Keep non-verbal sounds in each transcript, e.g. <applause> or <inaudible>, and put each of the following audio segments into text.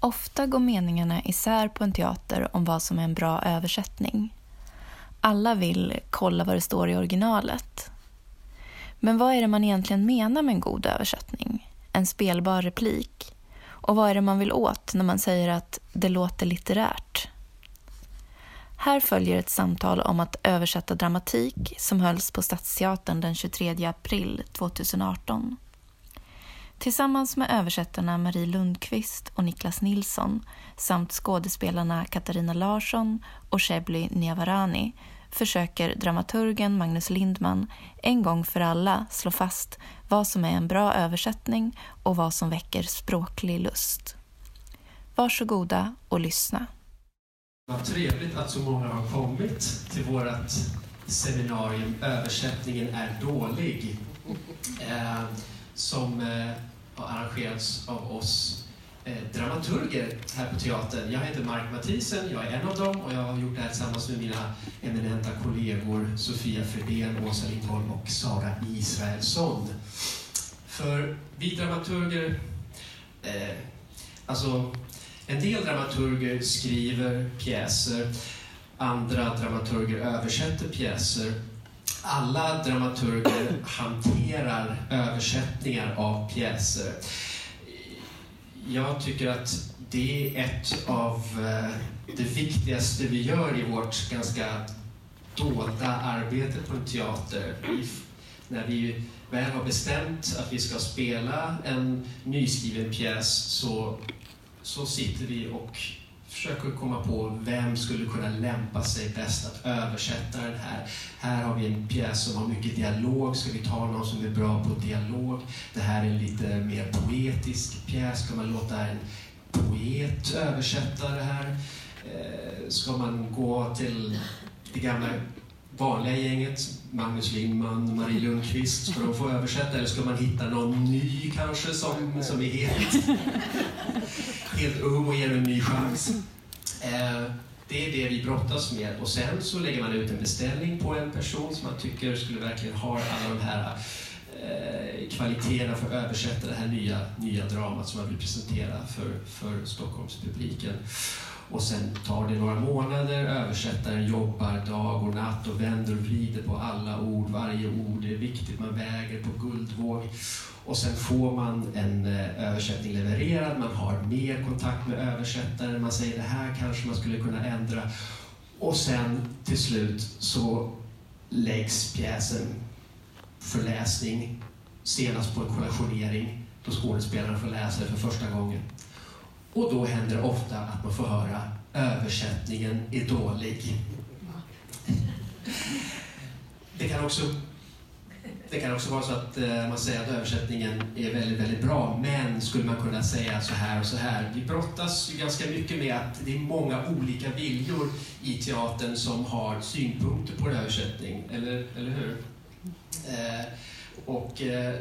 Ofta går meningarna isär på en teater om vad som är en bra översättning. Alla vill kolla vad det står i originalet. Men vad är det man egentligen menar med en god översättning? En spelbar replik? Och vad är det man vill åt när man säger att det låter litterärt? Här följer ett samtal om att översätta dramatik som hölls på Stadsteatern den 23 april 2018. Tillsammans med översättarna Marie Lundqvist och Niklas Nilsson samt skådespelarna Katarina Larsson och Shebly Niavarani försöker dramaturgen Magnus Lindman en gång för alla slå fast vad som är en bra översättning och vad som väcker språklig lust. Varsågoda och lyssna. Vad trevligt att så många har kommit till vårt seminarium Översättningen är dålig. Eh, som eh, har arrangerats av oss eh, dramaturger här på teatern. Jag heter Mark Mathisen, jag är en av dem och jag har gjort det här tillsammans med mina eminenta kollegor Sofia Fredén, Åsa Lindholm och Sara Israelsson. För vi dramaturger, eh, alltså en del dramaturger skriver pjäser, andra dramaturger översätter pjäser. Alla dramaturger hanterar översättningar av pjäser. Jag tycker att det är ett av eh, det viktigaste vi gör i vårt ganska dolda arbete på en teater. När vi väl har bestämt att vi ska spela en nyskriven pjäs så så sitter vi och försöker komma på vem skulle kunna lämpa sig bäst att översätta den här. Här har vi en pjäs som har mycket dialog, ska vi ta någon som är bra på dialog? Det här är en lite mer poetisk pjäs, ska man låta en poet översätta det här? Eh, ska man gå till det gamla vanliga gänget, Magnus Lindman, Marie Lundqvist, ska de få översätta eller ska man hitta någon ny kanske som, som är helt, helt ung och ger en ny chans? Eh, det är det vi brottas med och sen så lägger man ut en beställning på en person som man tycker skulle verkligen ha alla de här eh, kvaliteterna för att översätta det här nya, nya dramat som man vill presentera för, för Stockholmspubliken. Och sen tar det några månader, översättaren jobbar dag och natt och vänder och vrider på alla ord, varje ord är viktigt, man väger på guldvåg. Och sen får man en eh, översättning levererad, man har mer kontakt med översättaren, man säger det här kanske man skulle kunna ändra. Och sen till slut så läggs pjäsen för läsning, senast på en kollationering, då skådespelaren får läsa det för första gången. Och då händer det ofta att man får höra översättningen är dålig. Det kan också, det kan också vara så att eh, man säger att översättningen är väldigt, väldigt bra, men skulle man kunna säga så här och så här. Vi brottas ju ganska mycket med att det är många olika viljor i teatern som har synpunkter på en översättning, eller, eller hur? Eh, och eh,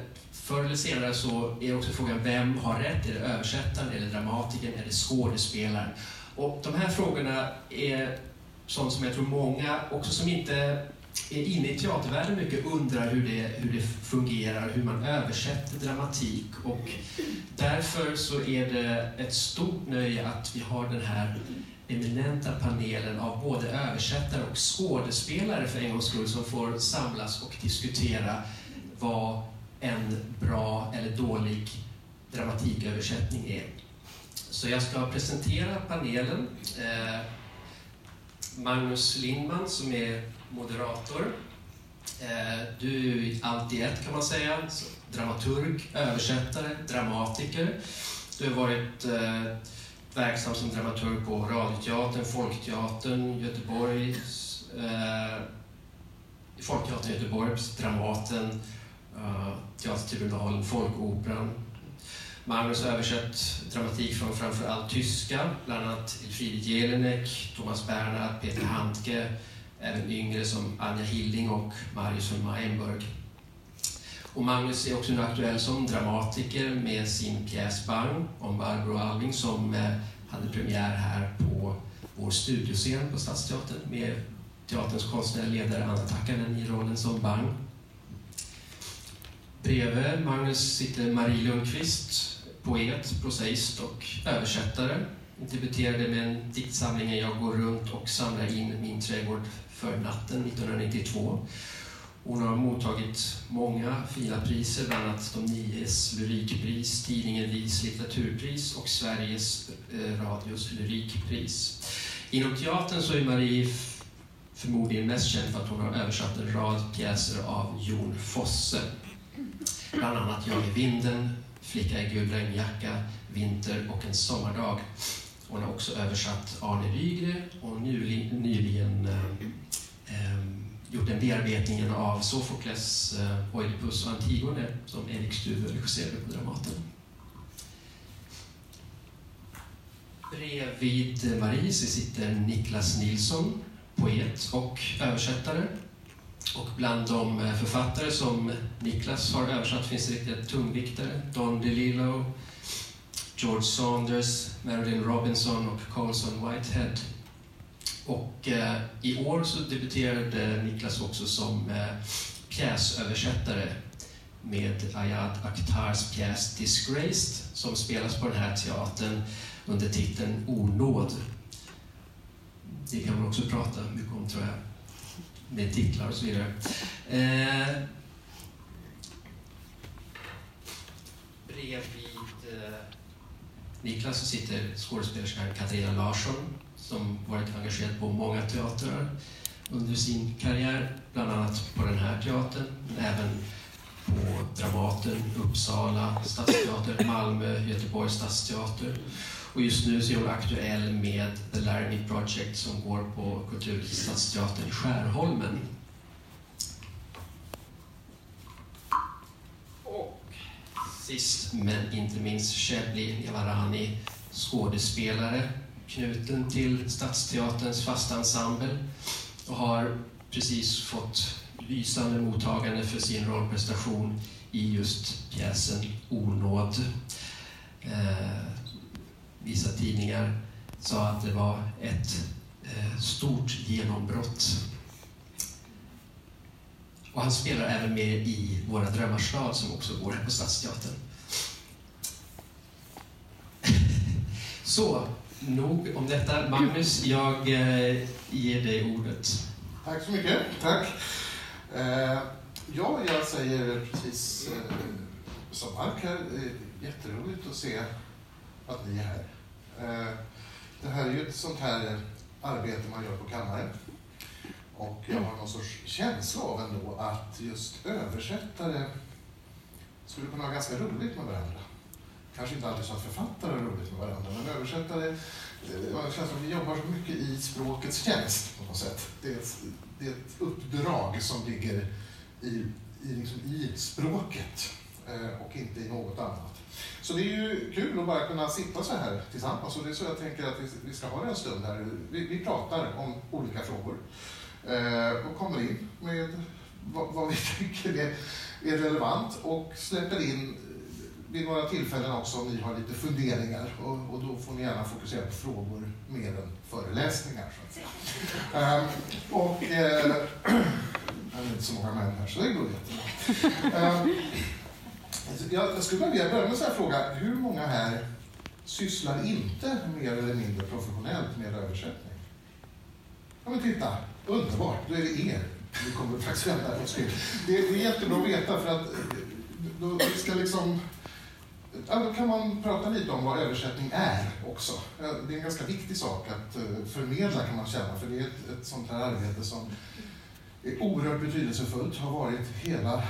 Förr eller senare så är också frågan vem har rätt? Är det översättaren, är det dramatikern, är det skådespelaren? Och de här frågorna är sånt som jag tror många, också som inte är inne i teatervärlden mycket, undrar hur det, hur det fungerar, hur man översätter dramatik. Och därför så är det ett stort nöje att vi har den här eminenta panelen av både översättare och skådespelare för en gångs skull som får samlas och diskutera vad en bra eller dålig dramatiköversättning är. Så jag ska presentera panelen. Eh, Magnus Lindman som är moderator. Eh, du är allt i ett kan man säga. Dramaturg, översättare, dramatiker. Du har varit eh, verksam som dramaturg på Radioteatern, Folkteatern, Göteborg, eh, Folkteatern Göteborg, Dramaten, Eh, Teatertribunalen, Folkoperan. Magnus har översatt dramatik från framförallt tyska, bland annat Elfriede Jelinek, Thomas Bernhard, Peter Handke, även yngre som Anja Hilding och Marius von Mayenburg. Och Magnus är också nu aktuell som dramatiker med sin pjäs Bang om Barbro Alving som eh, hade premiär här på vår studioscen på Stadsteatern med teaterns konstnärliga ledare Anna Takkanen i rollen som Bang. Bredvid Magnus sitter Marie Lundqvist poet, prosaist och översättare. Debuterade med en diktsamling Jag går runt och samlar in min trädgård för natten 1992. Hon har mottagit många fina priser, bland annat de Nies lyrikpris, tidningen Vis litteraturpris och Sveriges eh, Radios lyrikpris. Inom teatern så är Marie förmodligen mest känd för att hon har översatt en rad pjäser av Jon Fosse. Bland annat Jag i vinden, Flicka i gul regnjacka, Vinter och en sommardag. Hon har också översatt Arne Rygre och nyligen eh, eh, gjort en bearbetning av Sofokles eh, Oidipus och Antigone som Erik Stuve regisserade på Dramaten. Bredvid Marie sitter Niklas Nilsson, poet och översättare. Och bland de eh, författare som Niklas har översatt finns det riktiga tungviktare. Don DeLillo, George Saunders, Marilyn Robinson och Colson Whitehead. Och eh, i år så debuterade Niklas också som eh, pjäsöversättare med Ayad Akhtars pjäs Disgraced som spelas på den här teatern under titeln Onåd. Det kan man också prata mycket om tror jag, med titlar och så vidare. Eh, bredvid eh, Niklas så sitter skådespelerskan Katarina Larsson som varit engagerad på många teatrar under sin karriär, bland annat på den här teatern, men även på Dramaten, Uppsala stadsteater, Malmö, Göteborgs stadsteater. Och just nu så är hon aktuell med The Laramie Project som går på Kulturstadsteatern i Skärholmen. Och sist men inte minst Shebly Javarani, skådespelare, knuten till Stadsteaterns fasta ensemble och har precis fått lysande mottagande för sin rollprestation i just pjäsen Onåd. Eh, vissa tidningar sa att det var ett eh, stort genombrott. Och han spelar även med i Våra drömmars stad som också går här på Stadsteatern. <laughs> Så, nog om detta. Magnus, jag eh, ger dig ordet. Tack så mycket. Tack. Eh, ja, jag säger precis som Mark här. Jätteroligt att se att ni är här. Eh, det här är ju ett sånt här arbete man gör på kammaren. Och jag har någon sorts känsla av ändå att just översättare skulle kunna ha ganska roligt med varandra. Kanske inte alltid så att författare har roligt med varandra, men översättare, eh, det känns som att vi jobbar så mycket i språkets tjänst på något sätt. Det är ett, det är ett uppdrag som ligger i, i, liksom i språket eh, och inte i något annat. Så det är ju kul att bara kunna sitta så här tillsammans och det är så jag tänker att vi, ska ha en stund här. Vi, vi pratar om olika frågor eh, och kommer in med vad, vad vi <laughs> tycker är, är relevant och släpper in vid några tillfällen också om ni har lite funderingar och, och, då får ni gärna fokusera på frågor mer än föreläsningar. Så. Um, <laughs> och uh, <clears throat> det är inte så många män här så det går jättebra. Alltså, jag skulle vilja börja med en fråga. Hur många här sysslar inte mer eller mindre professionellt med översättning? Ja men titta, underbart, då är det er vi kommer faktiskt vända på. Det, det är jättebra att veta för att då, ska liksom Ja, då kan man prata lite om vad översättning är också. Det är en ganska viktig sak att eh, förmedla kan man känna, för det är ett, ett sånt här arbete som är oerhört betydelsefullt, har varit hela,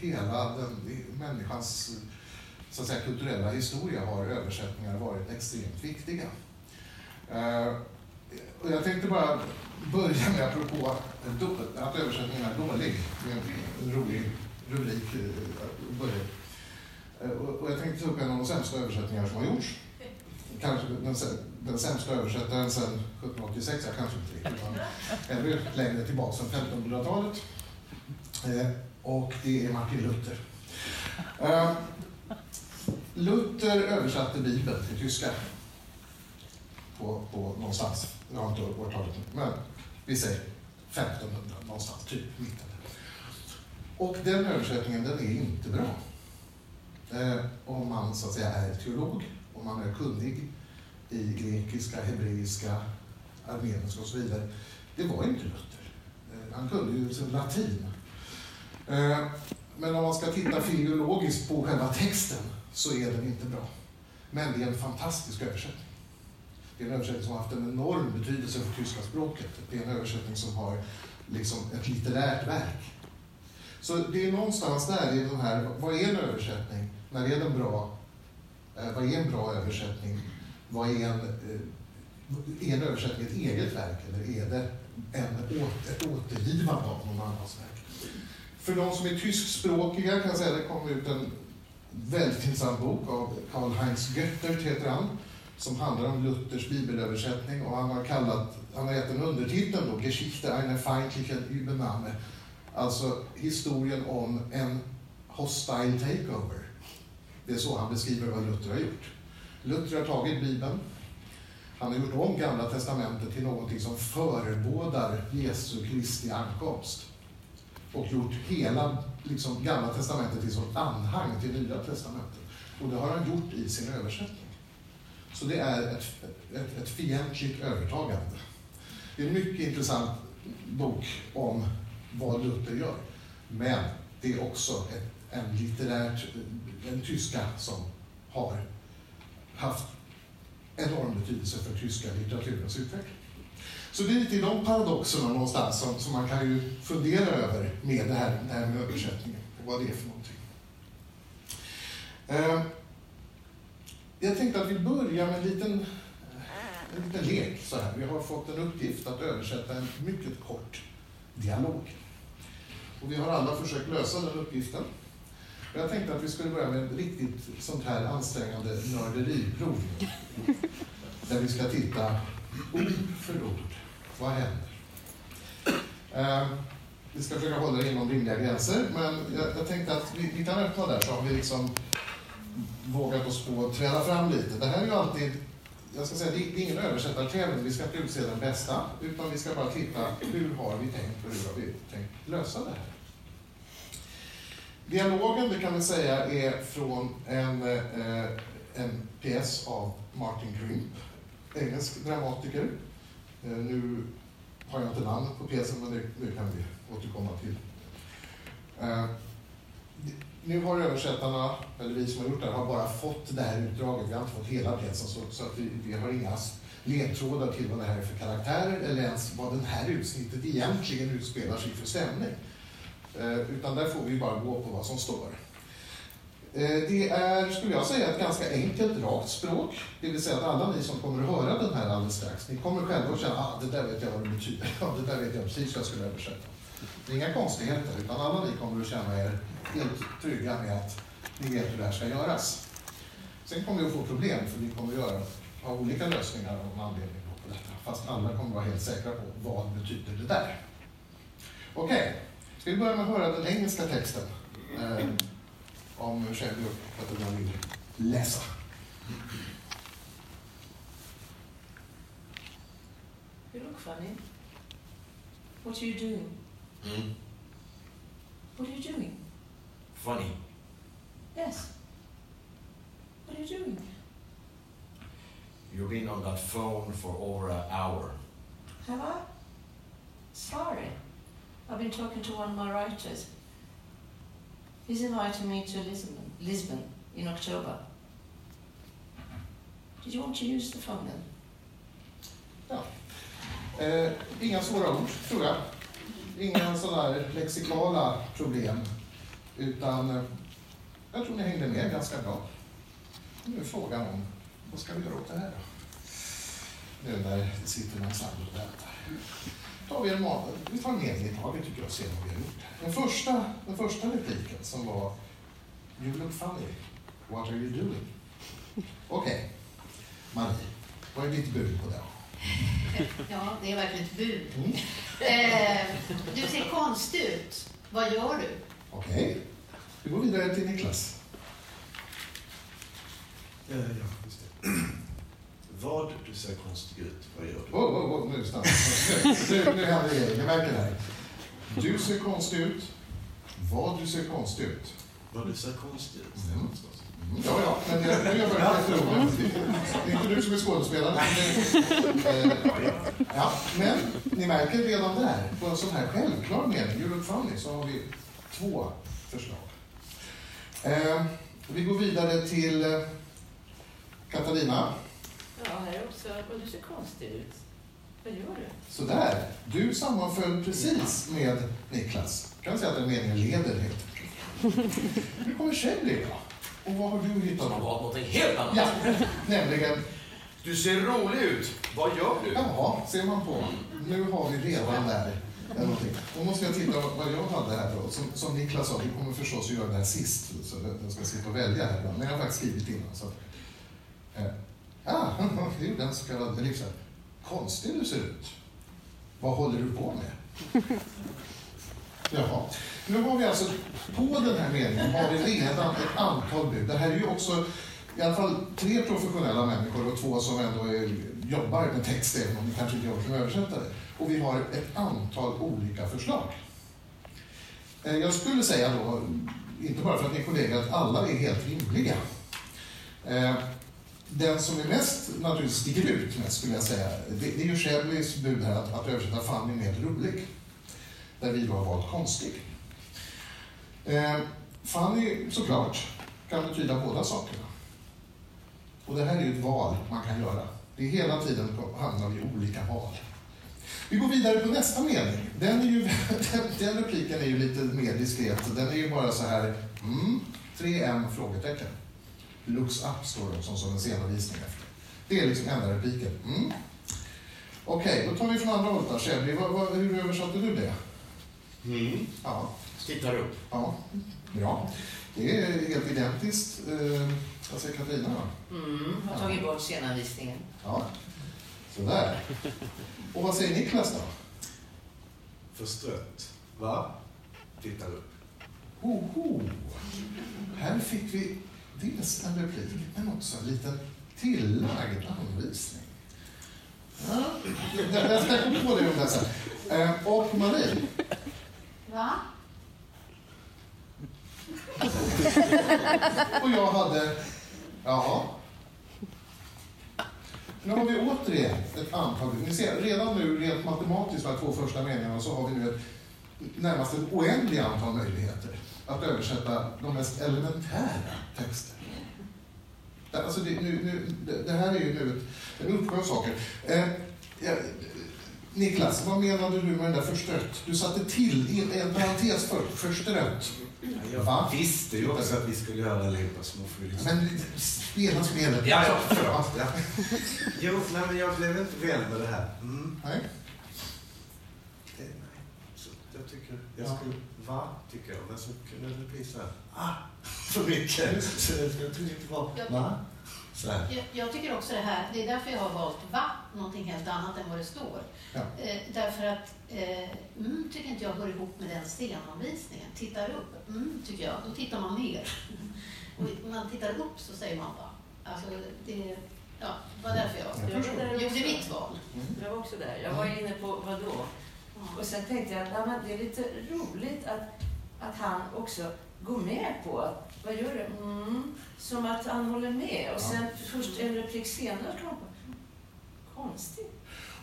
hela den, människans så att säga, kulturella historia har översättningar varit extremt viktiga. Eh, och jag tänkte bara börja med, apropå att översättningen är dålig, med en rolig rubrik. att börja. Eh, och jag tänkte ta upp en av de sämsta översättningar som har gjorts. Kanske den, den sämsta översättaren sedan 1786, jag kanske inte riktigt, utan ännu längre tillbaka, sedan 1500-talet. Och det är Martin Luther. Uh, Luther översatte Bibeln till tyska på, på någonstans, jag har inte årtalet nu, men vi säger 1500 någonstans, typ mitten. Och den översättningen, den är inte bra. eh, om man så att säga är teolog, om man är kunnig i grekiska, hebreiska, armeniska och så vidare. Det var inte Luther. Eh, han kunde ju latin. Eh, men om man ska titta filologiskt på själva texten så är den inte bra. Men det är en fantastisk översättning. Det är en översättning som har haft en enorm betydelse för tyska språket. Det är en översättning som har liksom ett litterärt verk. Så det är någonstans där i den här, vad är en översättning? När är den bra? Eh, vad är en bra översättning? Vad är en, eh, är en översättning ett eget verk eller är det en, ett återgivande av någon annans verk? För de som är tyskspråkiga kan jag säga att det kom ut en väldigt intressant bok av Karl-Heinz Göttert, heter han, som handlar om Luthers bibelöversättning och han har kallat, han har gett en undertitel då, Geschichte einer feindlichen Übernahme, alltså historien om en hostile takeover. Det är så han beskriver vad Luther har gjort. Luther har tagit Bibeln, han har gjort om Gamla Testamentet till någonting som förebådar Jesu Kristi ankomst och gjort hela liksom, Gamla Testamentet till som anhang till Nya Testamentet. Och det har han gjort i sin översättning. Så det är ett, ett, ett fientligt övertagande. Det är en mycket intressant bok om vad Luther gör. Men det är också ett, en litterärt, en tyska som har haft enorm betydelse för tyska litteraturens utveckling. Så det är lite i de paradoxerna någonstans som, som man kan ju fundera över med det här, det här med översättningen och vad det är för någonting. Eh, jag tänkte att vi börjar med en liten, en liten lek. Så här. Vi har fått en uppgift att översätta en mycket kort dialog. Och vi har alla försökt lösa den uppgiften. Och jag tänkte att vi skulle börja med ett riktigt sånt här ansträngande nörderiprov. Där vi ska titta ord för ord. Vad händer? Eh, vi ska försöka hålla det inom rimliga gränser, men jag, jag tänkte att vi, vi kan öppna där så har vi liksom vågat oss på att träda fram lite. Det här är ju alltid, jag ska säga, det är ingen översättartävling, vi ska inte utse den bästa, utan vi ska bara titta, hur har vi tänkt och hur har vi tänkt lösa det här? Dialogen, det kan vi säga, är från en, eh, en pjäs av Martin Grimp, engelsk dramatiker. Eh, nu har jag inte namnet på pjäsen, men det, det kan vi återkomma till. Eh, nu har översättarna, eller vi som har gjort det här, har bara fått det här utdraget. Vi har inte fått hela pjäsen, så, så att vi, vi har inga ledtrådar till vad det här är för karaktärer eller ens vad det här utsnittet egentligen utspelar sig för stämning. Eh, utan där får vi bara gå på vad som står. Eh, det är, skulle jag säga, ett ganska enkelt, rakt språk. Det vill säga att alla ni som kommer att höra den här alldeles strax, ni kommer själva att känna att ah, det där vet jag vad det betyder. <laughs> Det där vet jag precis vad jag skulle översätta. Det är inga konstigheter, utan alla ni kommer att känna er helt trygga med att ni vet hur det här ska göras. Sen kommer vi att få problem, för vi kommer att göra, ha olika lösningar av anledning på detta. Fast alla kommer att vara helt säkra på vad betyder det där. Okej, okay. ska vi börja med att höra den engelska texten? Eh, Om Shelby och Katarina vill läsa. You look funny. What are you doing? Mm. What are you doing? Funny. Yes. What are you doing? You've been on that phone for over an hour. Have I? Sorry. I've been talking to one of my writers. He's inviting me to Lisbon, Lisbon in October. Did you want to use the phone then? Ja. Eh, inga svåra ord, tror jag. Inga sådana lexikala problem. Utan eh, jag tror ni hängde med ganska bra. Nu är frågan om vad ska vi göra åt det här då? Nu när det sitter en ensemble och väntar. Tar vi, en, vi tar en mening i taget tycker jag och ser vad vi har gjort. Den första, den första repliken som var You look funny. What are you doing? Okej, okay. Marie, vad är ditt bud på det? Ja, det är verkligen ett bud. Mm. Eh, du ser konstig ut. Vad gör du? Okej. Okay. Vi går vidare till Niklas. Eh, ja, just det. Vad du ser konstig ut, vad gör du? Oh, oh, oh, nu stanna. nu, nu händer det Jag märker det här. Du ser konstig ut. Vad du ser konstig ut. Vad du ser konstig ut. Mm. Mm, Ja, ja, men jag, nu är jag bara jätteroligt. Det är inte du som är skådespelare. Men, det- eh, ja, men ni märker redan där, på en sån här självklar mening, You look funny, så har vi två förslag. Eh, vi går vidare till eh, Katarina. Ja, här också. Och du ser konstig ut. Vad gör du? Sådär, du sammanföll precis med Niklas. Kan säga att den meningen leder helt enkelt. Nu kommer Shelley då. Och vad har du hittat? Som var någonting helt annat. Ja, nämligen Du ser rolig ut. Vad gör du? Jaha, ser man på. Nu har vi redan där. Då måste jag titta vad jag hade här då. Som, som Niklas sa, vi kommer förstås att göra det här sist. Så jag ska sitta och välja här. Men jag har faktiskt skrivit innan. Så ja, det är ju den så kallade liksom. Konstig du ser ut. Vad håller du på med? Jaha. Nu har vi alltså, på den här meningen har vi redan ett antal bud. Det här är ju också i alla fall tre professionella människor och två som ändå är, jobbar med text, även om de kanske inte jobbar som översättare. Och vi har ett antal olika förslag. Eh, jag skulle säga då, inte bara för att ni är kollegor, att alla är helt rimliga. Eh, den som är mest, naturligtvis sticker ut mest skulle jag säga, det, det är ju Shelley's bud här att, att översätta Fanny med rolig. Där vi då har valt konstig. Eh, Fanny, såklart, kan betyda båda sakerna. Och det här är ju ett val man kan göra. Det är hela tiden hamnar vi i olika val. Vi går vidare på nästa mening. Den, är ju, <laughs> den, den repliken är ju lite mer diskret. Den är ju bara så här, mm, 3M? frågetecken. Looks up står det som, som en scenavvisning efter. Det är liksom enda repliken. Mm. Okej, då tar vi från andra hållet vad, vad, hur översatte du det? Mm. Ja, Tittar upp. ja, bra. Det är helt identiskt. Eh, vad säger Katarina? Mm, har tagit bort scenanvisningen. Ja, sådär. Och vad säger Niklas då? Förstrött. Va? Tittar upp. Hoho. Här fick vi dels en replik, men också en liten tillagd anvisning. Ja, jag ska gå på det det sen. Eh, Och Marie, Va? och jag hade... Ja. Nu har vi återigen ett antal... Ni ser, redan nu rent matematiskt, de två första meningarna, så har vi nu ett närmast ett oändligt antal möjligheter att översätta de mest elementära texter. Alltså det, nu, nu, det, här är ju nu en uppsjö saker. Eh, ja, Niklas, vad menade du med den där förstrött? Du satte till i en parentes för förstrött. Jag Va? visste ju också att vi skulle göra allihopa, vi liksom... Men spela spelet. Ja, ja, förlåt. Ja. Jo, nej, men jag blev inte väl med det här. Mm. Nej. Det, nej. Så jag tycker, jag Ja. skulle, va, tycker jag. Men så kunde det bli så här, ah, för mycket. Så jag tyckte inte det var, Jag, va? Så jag, jag tycker också det här, det är därför jag har valt va, någonting helt annat än vad det står. Ja. Eh, därför att eh, mm, tycker inte jag hör ihop med den scenanvisningen. Tittar upp, mm, tycker jag, då tittar man ner. Och om man tittar upp så säger man va. Alltså, det, ja, det var därför jag, Jag Jag var där gjorde mitt val. Jag var också där. Jag var inne på vad då? Ja. Och sen tänkte jag att det är lite roligt att, att han också går med på vad gör du? Mm, som att han håller med. Och sen först en replik senare bara, "Mm, konstigt.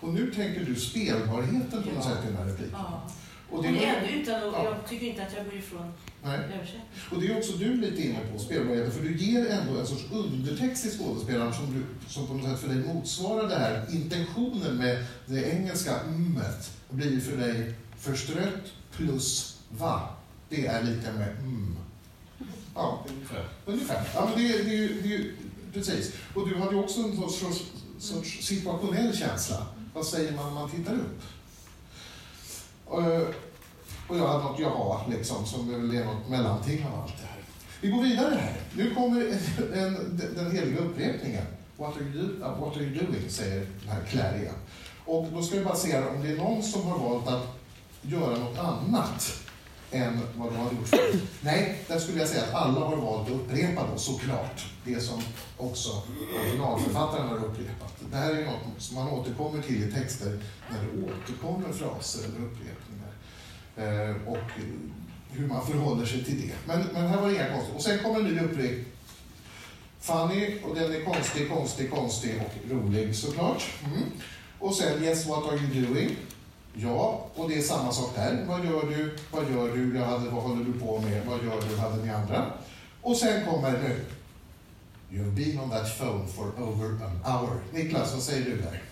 Och nu tänker du spelbarheten på något sätt i den här repliken. Och Och det, är, ändå utan Ja. jag tycker inte att jag går ifrån nej. och det är också du lite inne på, spelbarheten, för du ger ändå en sorts undertext till skådespelaren som, du, som på något sätt för dig motsvarar det här. Intentionen med det engelska mmet blir för dig förstrött plus va. Det är lika med mm. Ja, Ungefär. Ungefär. Ja, men det, är- det, ju- det, precis. Och du hade ju också en sorts, sorts, situationell känsla. Vad säger man när man tittar upp? Eh, och, jag hade något jaha, liksom, som är något mellanting av allt det här. Vi går vidare här. Nu kommer en, en, den heliga upprepningen. What are, you, uh, what are you doing? säger den här Clarion. Och då ska vi bara se om det är någon som har valt att göra något annat än vad de har gjort förut. Nej, där skulle jag säga att alla har valt att upprepa då, såklart, det som också originalförfattaren har upprepat. Det här är något som man återkommer till i texter när det återkommer fraser eller upprepningar. Eh, och hur man förhåller sig till det. Men, men här var det inga konstigt. Och sen kommer en ny upprepning. Funny, och den är konstig, konstig, konstig och rolig såklart. Mm. Och sen Yes, what are you doing? Ja, och det är samma sak där. Vad gör du? Vad gör du? Jag hade, vad håller du på med? Vad gör du? Hade ni andra? Och sen kommer nu. You've been on that phone for over an hour. Niklas, vad säger du där?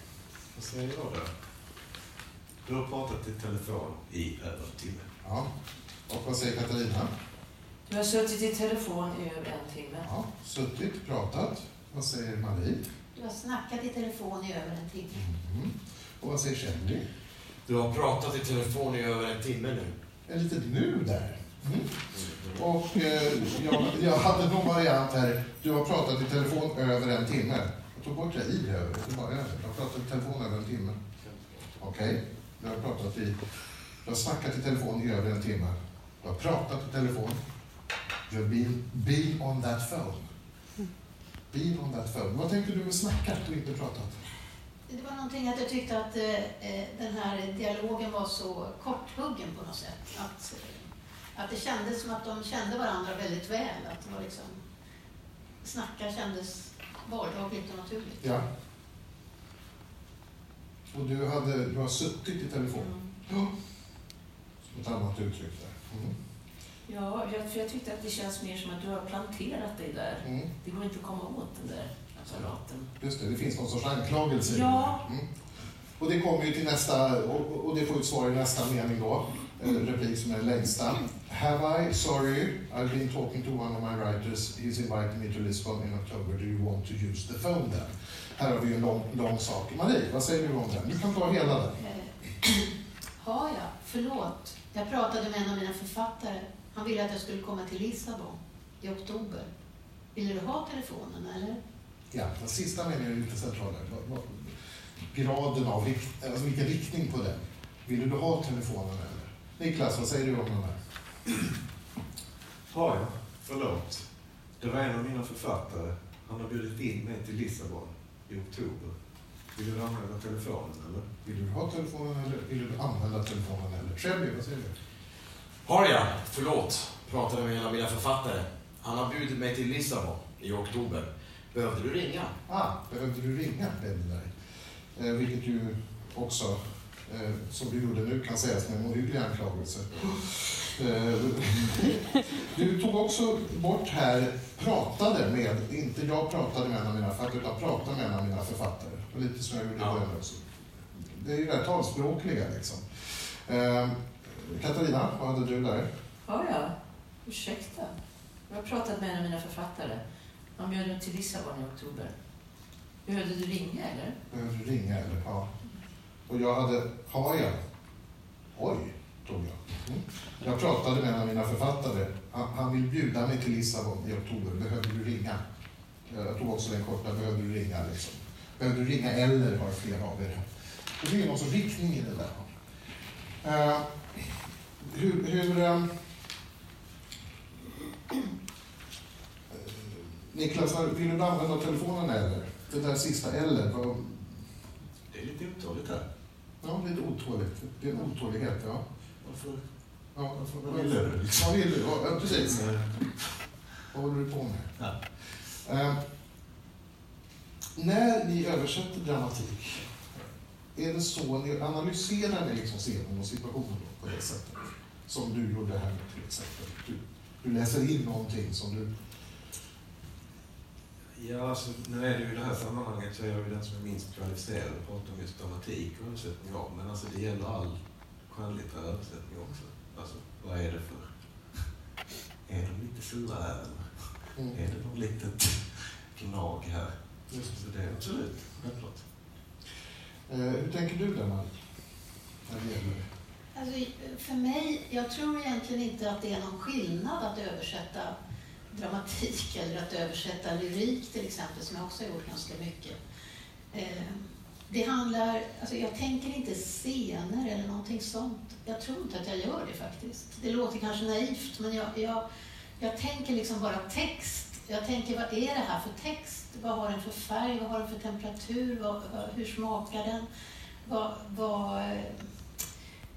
Vad säger jag där? Du har pratat i telefon i över en timme. Ja. Och vad säger Katarina? Du har suttit i telefon i över en timme. Ja, suttit, pratat. Vad säger Marie? Du har snackat i telefon i över en timme. Mm. Och vad säger Shelley? Du har pratat i telefon i över en timme nu. En litet nu där. Mm. Och eh, jag, jag hade någon variant här. Du har pratat i telefon över en timme. Jag tog bort det i över, det var över. Jag har pratat i telefon över en timme. Okej, du har pratat i... Jag har snackat i telefon i över en timme. Du har pratat i telefon. You've been, been on that phone. Been on that phone. Vad tänkte du med snackat och inte pratat? Det var någonting att jag tyckte att eh, eh, den här dialogen var så korthuggen på något sätt. Att, eh, att det kändes som att de kände varandra väldigt väl. Att det var liksom, snacka kändes vardagligt och naturligt. Ja. Och du, hade, du har suttit i telefon. Mm. Som ett annat uttryck där. Mm. Ja, jag, för jag tyckte att det känns mer som att du har planterat dig där. Mm. Det går inte att komma åt den där apparaten. Just det, det finns någon sorts anklagelse. Ja. Mm. Och det kommer ju till nästa, och, och det får ett svar i nästa mening då. Eh, replik som är den längsta. Have I, sorry, I've been talking to one of my writers. He's inviting me to Lisbon in October. Do you want to use the phone then? Här har vi en lång, lång sak. Marie, vad säger du om den? Du kan ta hela den. Eh, Har jag? Förlåt. Jag pratade med en av mina författare. Han ville att jag skulle komma till Lissabon i oktober. Vill du ha telefonen eller? Ja, den sista meningen är lite central. Graden av, rikt, alltså vilken riktning på den. Vill du ha telefonen eller? Niklas, vad säger du om den här? Har jag? Förlåt. Det var en av mina författare. Han har bjudit in mig till Lissabon i oktober. Vill du använda telefonen eller? Vill du ha telefonen eller vill du använda telefonen eller? Shelby, vad säger du? Har jag, förlåt, pratade med en av mina författare. Han har bjudit mig till Lissabon i oktober. Behövde du ringa? Ah, behövde du ringa Benny eh, Vilket ju också, eh, som du gjorde nu, kan sägas med en ohygglig anklagelse. Eh, du tog också bort här, pratade med, inte jag pratade med en av mina författare, utan pratade med en av mina författare. Och lite som jag gjorde i Ja. början också. Det är ju det här talspråkliga liksom. Eh, Katarina, vad hade du där? Har jag? Ursäkta? Jag har pratat med en av mina författare. Han bjöd mig till Lissabon i oktober. Behövde du ringa eller? Behövde du ringa eller? Ja. Och jag hade, har jag? Oj, tog jag. Mm. Jag pratade med en av mina författare. Han, han vill bjuda mig till Lissabon i oktober. Behöver du ringa? Eh, jag tog också den korta, behöver du ringa? Liksom. Behöver du ringa eller har flera av er. Det är någon sorts riktning i det där. Uh, hur, hur um, Niklas, vill du använda telefonen eller? Det där sista eller? Vad, Det är lite otåligt här. Ja, lite otåligt. Det är en otålighet, ja. Varför, ja. varför vad vill du? Vad vill du? Ja, precis. Vad håller du på med? Ja. Eh, när ni översätter dramatik, är det så ni analyserar ni liksom scenen och situationen på det sättet? Som du gjorde här till exempel. Du, du läser in någonting som du... Ja, alltså, nu är det ju i det här sammanhanget så är jag ju den som är minst kvalificerad att prata om just dramatik och översättning av. Men alltså det gäller all skönlitterär översättning också. Alltså, vad är det för... <laughs> Är de lite sura här eller? Mm. Är det något litet <laughs> gnag här? Just Så det är absolut, självklart. Eh, hur tänker du där, Marie? När det gäller... Alltså, för mig, jag tror egentligen inte att det är någon skillnad att översätta dramatik eller att översätta lyrik till exempel, som jag också har gjort ganska mycket. Eh, det handlar, alltså jag tänker inte scener eller någonting sånt. Jag tror inte att jag gör det faktiskt. Det låter kanske naivt, men jag, jag, jag tänker liksom bara text. Jag tänker, vad är det här för text? Vad har den för färg? Vad har den för temperatur? Vad, vad, hur smakar den? Vad, vad,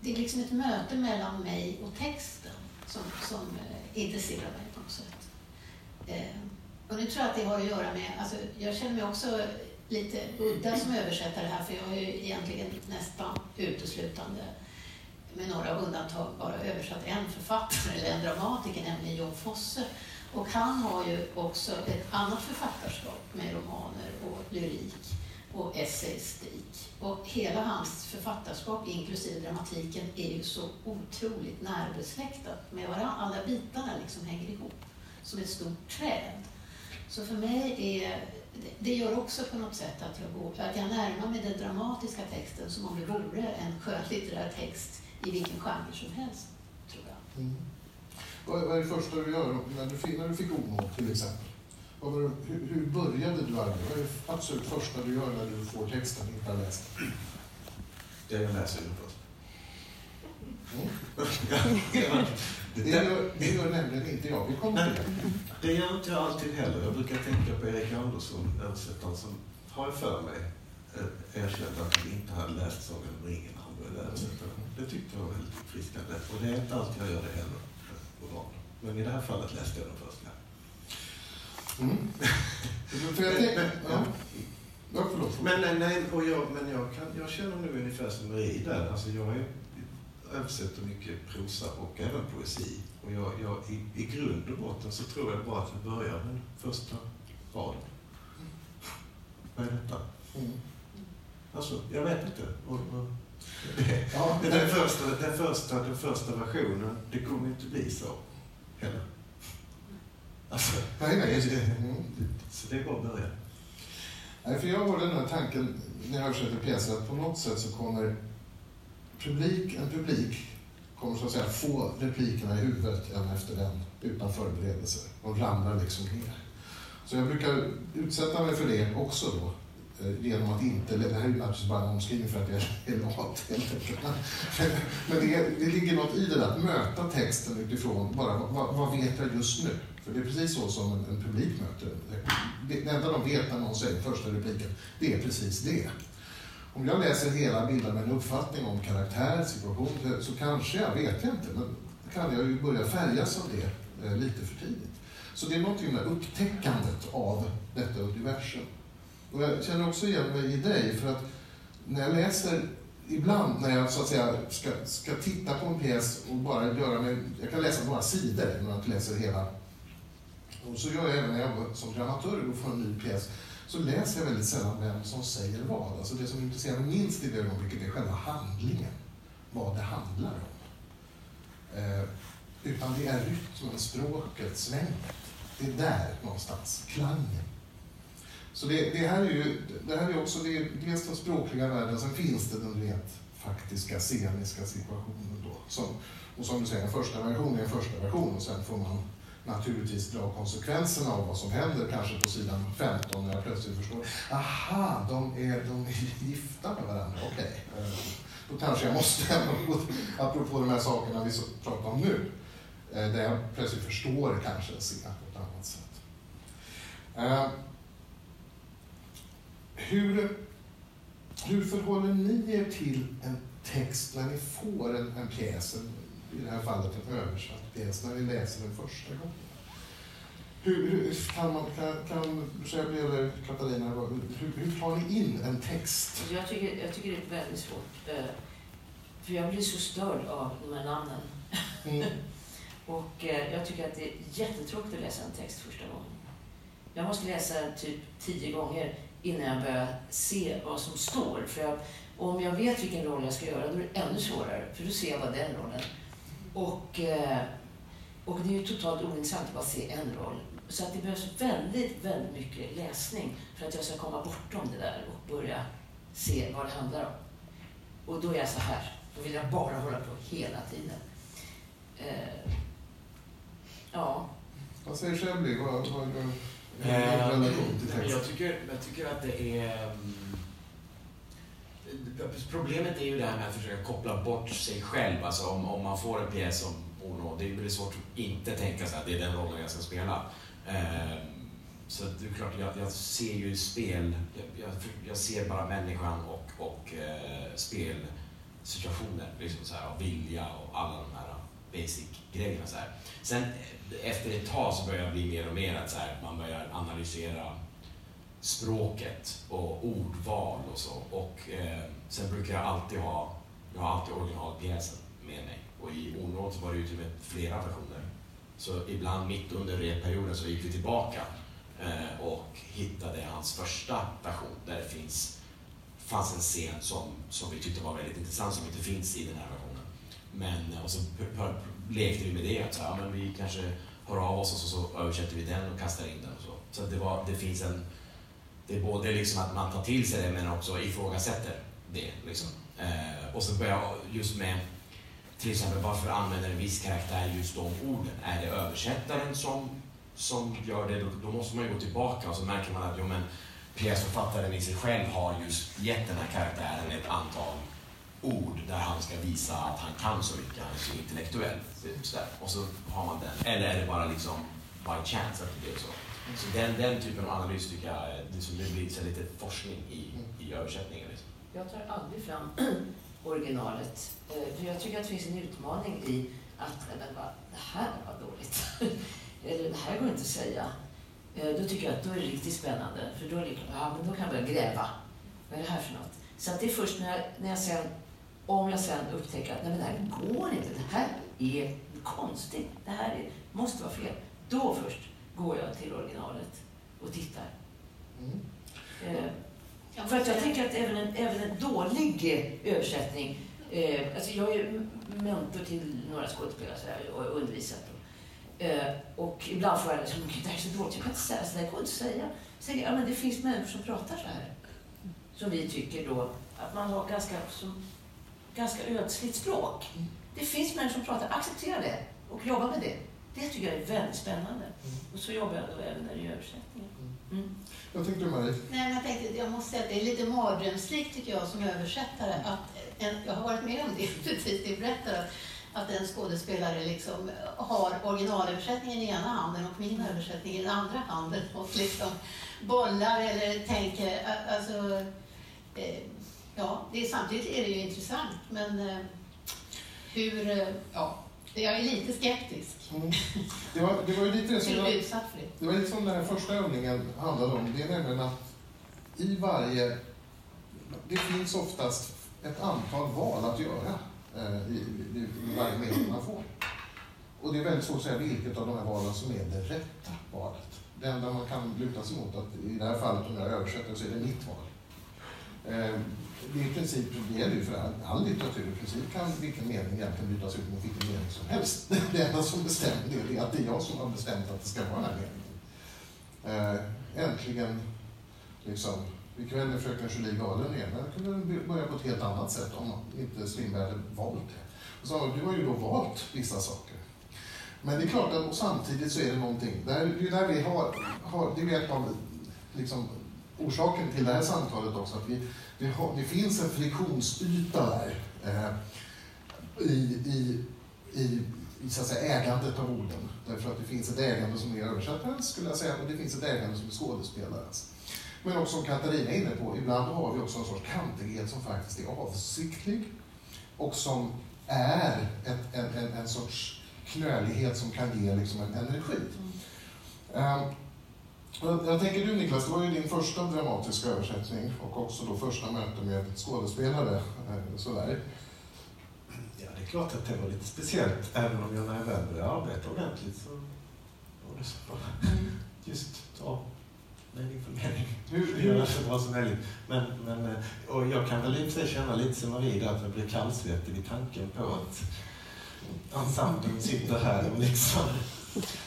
det är liksom ett möte mellan mig och texten. som, som eh, intresserar mig på något sätt. Eh, Eh, och nu tror jag att det har att göra med, alltså, jag känner mig också lite udda som översättare här för jag har ju egentligen nästan uteslutande med några undantag bara översatt en författare eller en dramatiker, nämligen John Fosse. Och han har ju också ett annat författarskap med romaner och lyrik och essayistik. Och hela hans författarskap, inklusive dramatiken, är ju så otroligt närbesläktat med varandra. Alla bitarna liksom hänger ihop som ett stort träd. Så för mig är det gör också på något sätt att jag, går, att jag närmar mig den dramatiska texten som om det vore en skönlitterär text i vilken genre som helst, tror jag. Mm. Vad, vad är det första du gör när du, när du fick onåd till exempel? Hur, hur, började du arbeta? Vad är det absolut första du gör när du får texten och inte har läst? Det jag läser den först. Mm. <laughs> <laughs> det, gör, det gör nämligen inte jag. Vi kommer till det. Det gör inte jag alltid heller. Jag brukar tänka på Erik Andersson, översättaren, som har jag för mig eh, erkänt att han inte hade läst Sagan om ringen när han började översätta den. Det tyckte jag var väldigt uppfriskande. Och det är inte alltid jag gör det heller. Men i det här fallet läste jag den först. <laughs> Ja. Mm. Ja. Förlåt. Men, nej, nej, och jag, men jag, kan, jag känner nu ungefär som Marie där. Alltså jag är, översätter mycket prosa och även poesi. Och jag, jag, i, I grund och botten så tror jag bara att vi börjar med första raden. Vad är detta? Mm. Alltså, jag vet inte. Och, och, <laughs> det, ja, den, första, den, första, den första versionen, det kommer inte bli så heller. Alltså, nej, nej. Det, <laughs> mm. Så det är bara att börja. Nej, för jag har den här tanken när jag översätter pjäser att på något sätt så kommer publik, en publik kommer så att säga få replikerna i huvudet en efter en, utan förberedelser. De ramlar liksom ner. Så jag brukar utsätta mig för det också då eh, genom att inte, det här är ju naturligtvis bara en omskrivning för att jag <laughs> är lat helt enkelt. <laughs> Men det, det ligger något i det där, att möta texten utifrån bara vad, vad vet jag just nu? För det är precis så som en, en publik möter. Det enda de vet när någon säger första repliken, det är precis det. Om jag läser hela bildar mig en uppfattning om karaktär, situation, så kanske jag, vet jag inte, men kan jag ju börja färgas av det eh, lite för tidigt. Så det är någonting med upptäckandet av detta universum. Och jag känner också igen mig i dig, för att när jag läser, ibland när jag så att säga ska, ska titta på en pjäs och bara göra mig, jag kan läsa några sidor men jag inte läser hela. Och så gör jag även när jag som dramaturg och får en ny pjäs, så läser jag väldigt sällan vem som säger vad. Alltså det som intresserar mig minst i det ögonblicket är själva handlingen, vad det handlar om. Eh, utan det är rytmen, språket, svänget. Det är där någonstans, klangen. Så det, det, här är ju det här är också det är dels den språkliga världen, sen finns det den rent faktiska sceniska situationen då. Som, och som du säger, en första version är en första version och sen får man naturligtvis dra konsekvenserna av vad som händer kanske på sidan 15 när jag plötsligt förstår, aha, de är, de är gifta med varandra, okej. Okay. Då kanske jag måste, apropå de här sakerna vi pratar om nu, eh, där jag plötsligt förstår kanske se på ett annat sätt. Eh, hur, hur förhåller ni er till en text när ni får en, en pjäs, en, i det här fallet en översatt pjäs, när ni läser den första gången? Hur, hur kan man, kan, kan Shelby eller Katarina, hur, hur tar ni in en text? Jag tycker, jag tycker det är väldigt svårt. Eh, för jag blir så störd av de här namnen. Mm. <laughs> och eh, jag tycker att det är jättetråkigt att läsa en text första gången. Jag måste läsa typ tio gånger innan jag börjar se vad som står. För jag, om jag vet vilken roll jag ska göra, då är det ännu svårare, för då ser jag bara den rollen. Och, eh, och det är ju totalt ointressant att bara se en roll. Så att det behövs väldigt, väldigt mycket läsning för att jag ska komma bortom det där och börja se vad det handlar om. Och då är jag så här, då vill jag bara hålla på hela tiden. Eh, ja. Vad säger Shelby? Vad, vad, Eh, jag, tycker, jag tycker att det är... Mm, problemet är ju det här med att försöka koppla bort sig själv. Alltså om, om man får en pjäs som Ono, det är väldigt svårt att inte tänka sig att det är den rollen jag ska spela. Eh, så det är klart, jag, jag ser ju spel, jag, jag, ser bara människan och, och eh, spelsituationer, liksom så här, och vilja och alla de här basic-grejerna. Så här. Sen eh, efter ett tag så börjar det bli mer och mer att så här, man börjar analysera språket och ordval och så. Och eh, sen brukar jag alltid ha, jag har alltid originalpjäsen med mig. Och i Onåt var det ju till och med flera versioner. Så ibland mitt under repperioden så gick vi tillbaka eh, och hittade hans första version där det finns, fanns en scen som, som vi tyckte var väldigt intressant som inte finns i den här versionen. Men, eh, och så lekte vi med det, att så, här, ja, men vi kanske hör av oss och så, så översätter vi den och kastar in den. Och så så det, var, det finns en... Det är både liksom att man tar till sig det men också ifrågasätter det. Liksom. Eh, och så börjar jag just med till exempel varför använder en viss karaktär just de orden? Är det översättaren som, som gör det? Då, då måste man ju gå tillbaka och så märker man att jo, men pjäsförfattaren i sig själv har just gett den här karaktären ett antal ord där han ska visa att han kan så mycket, han är så intellektuell. Så. Och så har man den. Eller är det bara liksom by chance att det blir så? Så den, den typen av analys tycker jag, är- det, blir så lite forskning i, i översättningen. Liksom. Jag tar aldrig fram <clears throat> originalet. eh, För jag tycker att det finns en utmaning i att det här var dåligt. <laughs> Eller det här går inte att säga. Eh, Då tycker jag att då är det riktigt spännande. För då, är det, ja, men då kan jag börja gräva. Vad är det här för något? Så att det är först när, när jag sen, om jag sen upptäcker att nej, men det här går inte. Det här är konstigt. Det här är, måste vara fel. Då först går jag till originalet och tittar. Mm. Eh, Jag för att jag tänker att även en, även en dålig eh, översättning, eh, alltså jag är ju mentor till några skådespelare så här, och undervisat. Och, eh, och ibland får jag liksom, "Gud, det här är så dåligt, jag kan inte säga så, det här går inte att säga. Jag, ja men det finns människor som pratar så här. Som vi tycker då, att man har ganska, som, ganska ödsligt språk. Det finns människor som pratar, acceptera det och jobba med det. Det tycker jag är väldigt spännande. Och så jobbar jag då även när det är översättning. Mm. Vad tänkte du Marie? Nej, men jag, tänkte, jag måste säga att det är lite mardrömslikt tycker jag som översättare. Att en, jag har varit med om det, <laughs> precis det du berättar. Att, att en skådespelare liksom har originalöversättningen i ena handen och min översättning i den andra handen och liksom bollar eller tänker. a- Alltså, eh, ja, det är, samtidigt är det ju intressant men eh, hur, eh, ja, jag är lite skeptisk. Mm. Det, var, det var ju lite som jag, det. det var lite som den här första övningen handlade om. Det är nämligen att i varje... Det finns oftast ett antal val att göra eh, i, i, i varje mening man får. Och det är väldigt svårt att säga vilket av de här valen som är det rätta valet. Det enda man kan luta sig mot att i det här fallet om jag översätter så är det mitt val. Eh, det är i princip, det gäller ju för all, all litteratur, i princip kan vilken mening egentligen bytas ut mot vilken mening som helst. <laughs> Det enda som bestämmer det är att det är jag som har bestämt att det ska vara den här meningen. Äh, äntligen, liksom, ikväll är fröken Julie galen igen. Den kunde börja på ett helt annat sätt om inte Strindberg hade valt det. Och så, du har ju då valt vissa saker. Men det är klart att och samtidigt så är det någonting, det är ju där vi har, har det är ett av liksom, orsaken till det här samtalet också, att vi, vi har, det finns en friktionsyta där eh, i, i, i, i så att säga, ägandet av orden. Därför att det finns ett ägande som är översättarens, skulle jag säga, och det finns ett ägande som är skådespelarens. Men också som Katarina är inne på, ibland har vi också en sorts kantighet som faktiskt är avsiktlig och som är ett, en, en, en sorts knölighet som kan ge liksom en energi. Ehm, jag, jag tänker du Niklas, det var ju din första dramatiska översättning och också då första möte med skådespelare. eh, Sådär. Ja, det är klart att det var lite speciellt, även om jag när jag väl började arbeta ordentligt så var det så bara just ta mening för mening. Hur, hur, så bra som möjligt. Men, men, eh, och jag kan väl i och för sig känna lite som Marie där, att jag blir kallsvettig vid tanken på att ensemblen sitter här och liksom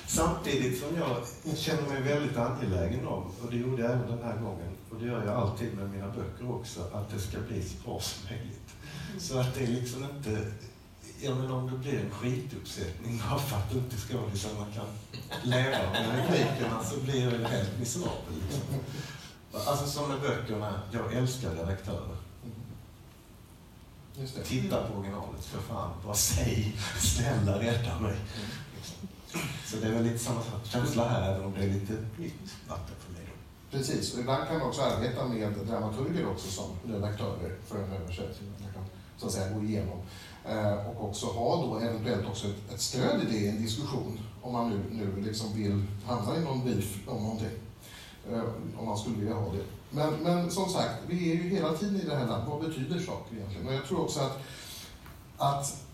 Samtidigt som jag känner mig väldigt angelägen om, och det gjorde jag även den här gången, och det gör jag alltid med mina böcker också, att det ska bli så bra som möjligt. Så att det är liksom inte, ja men om det blir en skituppsättning bara för att inte skådisarna kan leva med replikerna så blir det helt miserabelt. Liksom. Alltså som med böckerna, jag älskar redaktörer. Titta på originalet för fan, bara säg snälla rädda mig. Så det är väl lite samma känsla här, även om det är lite nytt vatten för mig. Då. Precis, och ibland kan man också arbeta med dramaturger också som redaktörer för en översättning. Man kan så att säga gå igenom. Eh, och också ha då eventuellt också ett, ett stöd i det i en diskussion om man nu, nu liksom vill hamna i någon beef om någonting. Eh, om man skulle vilja ha det. Men, men som sagt, vi är ju hela tiden i det här landet. Vad betyder saker egentligen? Och jag tror också att, att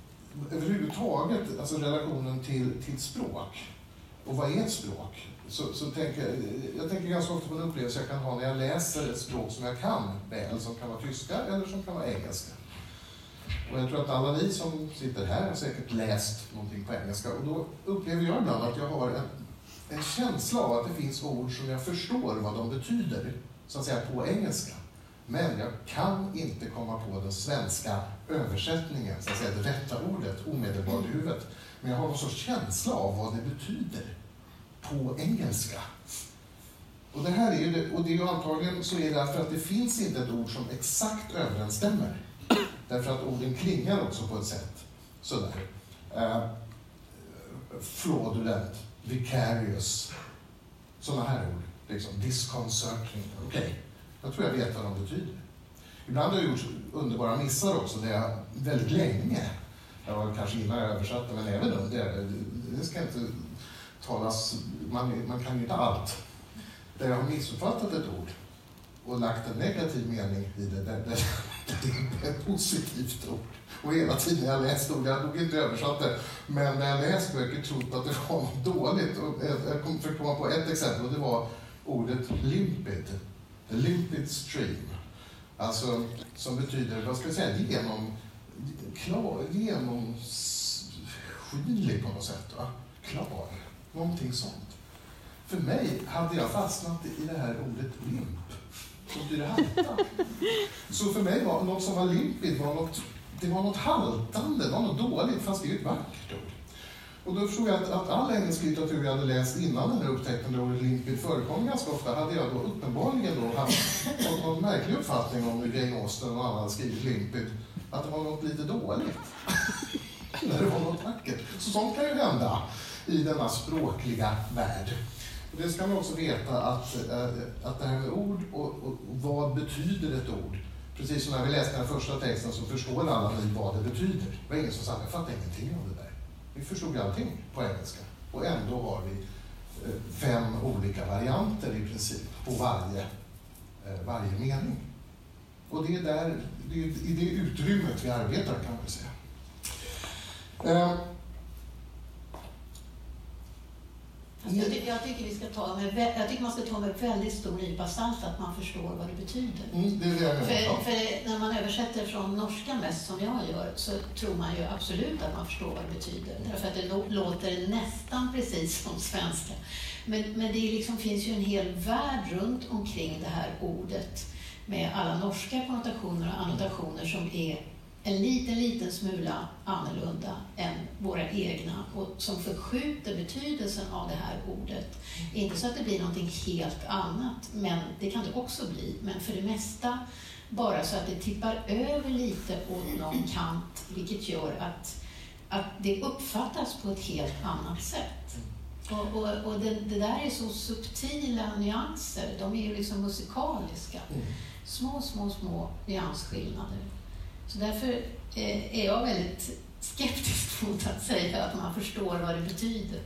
överhuvudtaget, alltså relationen till, till språk och vad är ett språk? Så, så tänker, jag tänker ganska ofta på en upplevelse jag kan ha när jag läser ett språk som jag kan väl, som kan vara tyska eller som kan vara engelska. Och jag tror att alla ni som sitter här har säkert läst någonting på engelska och då upplever jag ibland att jag har en, en känsla av att det finns ord som jag förstår vad de betyder, så att säga på engelska. Men jag kan inte komma på den svenska översättningen, så att säga det rätta ordet omedelbart i huvudet. Men jag har någon sorts känsla av vad det betyder på engelska. Och det här är ju, det, och det är ju antagligen så är det därför att det finns inte ett ord som exakt överensstämmer. Därför att orden klingar också på ett sätt sådär. Uh, fraudulent, vicarious, sådana här ord. Liksom disconcerting. Okej, okay. jag tror jag vet vad de betyder. Ibland har jag gjort underbara missar också, där jag väldigt länge, jag var kanske illa översatt, men även under, det ska inte talas, man, man kan ju inte allt. Där jag har missuppfattat ett ord och lagt en negativ mening i det, där, där, det är ett positivt ord. Och hela tiden jag läst ord, jag har nog inte översatt det, men när jag läst böcker trott att det var något dåligt. Och jag kom för komma på ett exempel och det var ordet limpid. Limpid stream. Alltså, som betyder, vad ska jag säga, genom, klar, genomskinlig på något sätt. Va? Klar. Någonting sånt. För mig hade jag fastnat i det här ordet limp. Som betyder halta. Så för mig var något som var limpigt var något, det var något haltande, det var något dåligt, fast det är ju ett vackert ord. Och då förstod jag att, att all engelsk litteratur jag hade läst innan den här upptäckten, där ordet limpid förekom ganska ofta, hade jag då uppenbarligen då haft <laughs> någon märklig uppfattning om hur Jane Austen och annan skrivit limpid. Att det var något lite dåligt. <laughs> När det var något vackert. Så sånt kan ju hända i denna språkliga värld. Det ska man också veta att, eh, att det här med ord och, och, vad betyder ett ord? Precis som när vi läste den första texten så förstår alla vad det betyder. Det var ingen som sa, jag fattar ingenting av det där. Vi förstod allting på engelska. Och ändå har vi eh, fem olika varianter i princip på varje, eh, varje mening. Och det är, där, det är i det utrymmet vi arbetar kan man säga. Eh, Jag, ty jag, tycker vi ska ta med, jag tycker man ska ta med väldigt stor nypa salt att man förstår vad det betyder. Mm, det det för, för, när man översätter från norska mest, som jag gör, så tror man ju absolut att man förstår vad det betyder. Därför att det låter nästan precis som svenska. Men, men det liksom finns ju en hel värld runt omkring det här ordet med alla norska konnotationer och annotationer som är en liten, liten smula annorlunda än våra egna och som förskjuter betydelsen av det här ordet. Inte så att det blir någonting helt annat, men det kan det också bli. Men för det mesta bara så att det tippar över lite åt någon kant, vilket gör att, att det uppfattas på ett helt annat sätt. Och, och, och det, det, där är så subtila nyanser, de är ju liksom musikaliska. Mm. Små, små, små nyansskillnader. Så därför eh, är jag väldigt skeptisk <laughs> mot att säga att man förstår vad det betyder.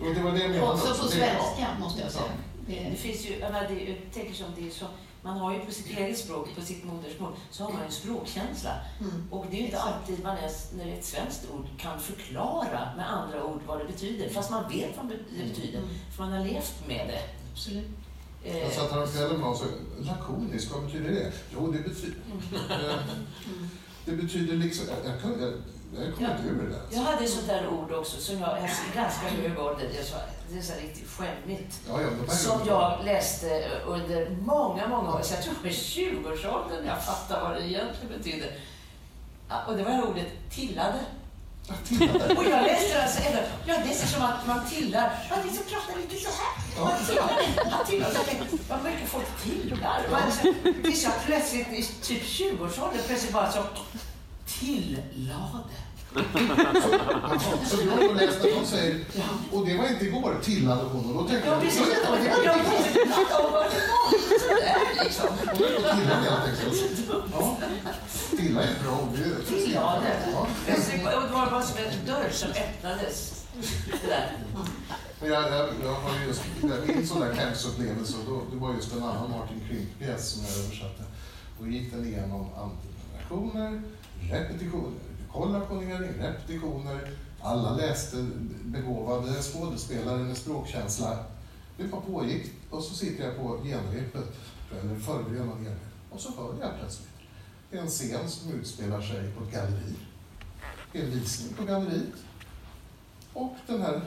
Och det var det jag Också på svenska, måste jag säga. Det, det finns ju, jag, det, jag tänker som det är så, man har ju på sitt eget språk, på sitt modersmål, så har man en språkkänsla. Mm. Och det är ju inte alltid man är, när det är ett svenskt ord kan förklara med andra ord vad det betyder, fast man vet vad det betyder, mm. för man har levt med det. Absolut. Jag satt häromkvällen med någon och lakonisk, vad betyder det? Jo, det betyder... Mm. <laughs> Det betyder liksom... Jag, jag, jag, jag kommer inte ur det. Jag hade ett sånt där ord också som jag, i ganska hög ålder, är så, det är så riktigt skämmigt, ja, ja, som jag läste under många, många år. Så jag tror det var 20-årsåldern jag fattade vad det egentligen betydde. Och det var ordet tillade. <laughs> Och jag alltså även, jag läste som att man tillar, man liksom pratar lite så här. Jag tänkte, vad mycket folk tillar. Tills jag plötsligt i typ 20-årsåldern plötsligt bara så tillade. så, du har läst att de säger, och det var inte igår, tillade hon. Och då tänkte jag, ja, precis. Jag jag. Hon är på tillade enkelt. Ja. Filla är bra ord. Ja, det är det. Och var bara som en dörr som öppnades. Men jag, jag, jag har ju just, min sån där campsupplevelse, och då, det var just en annan Martin Krimp-pjäs som jag översatte. Då gick den igenom antiprenerationer, repetitioner, kollationering, repetitioner. Alla läste begåvade skådespelare med språkkänsla. Det bara pågick och så sitter jag på genrepet, eller förberedande genrep, och så hör jag plötsligt det är en scen som utspelar sig på ett galleri. Det är en visning på galleriet. Och den här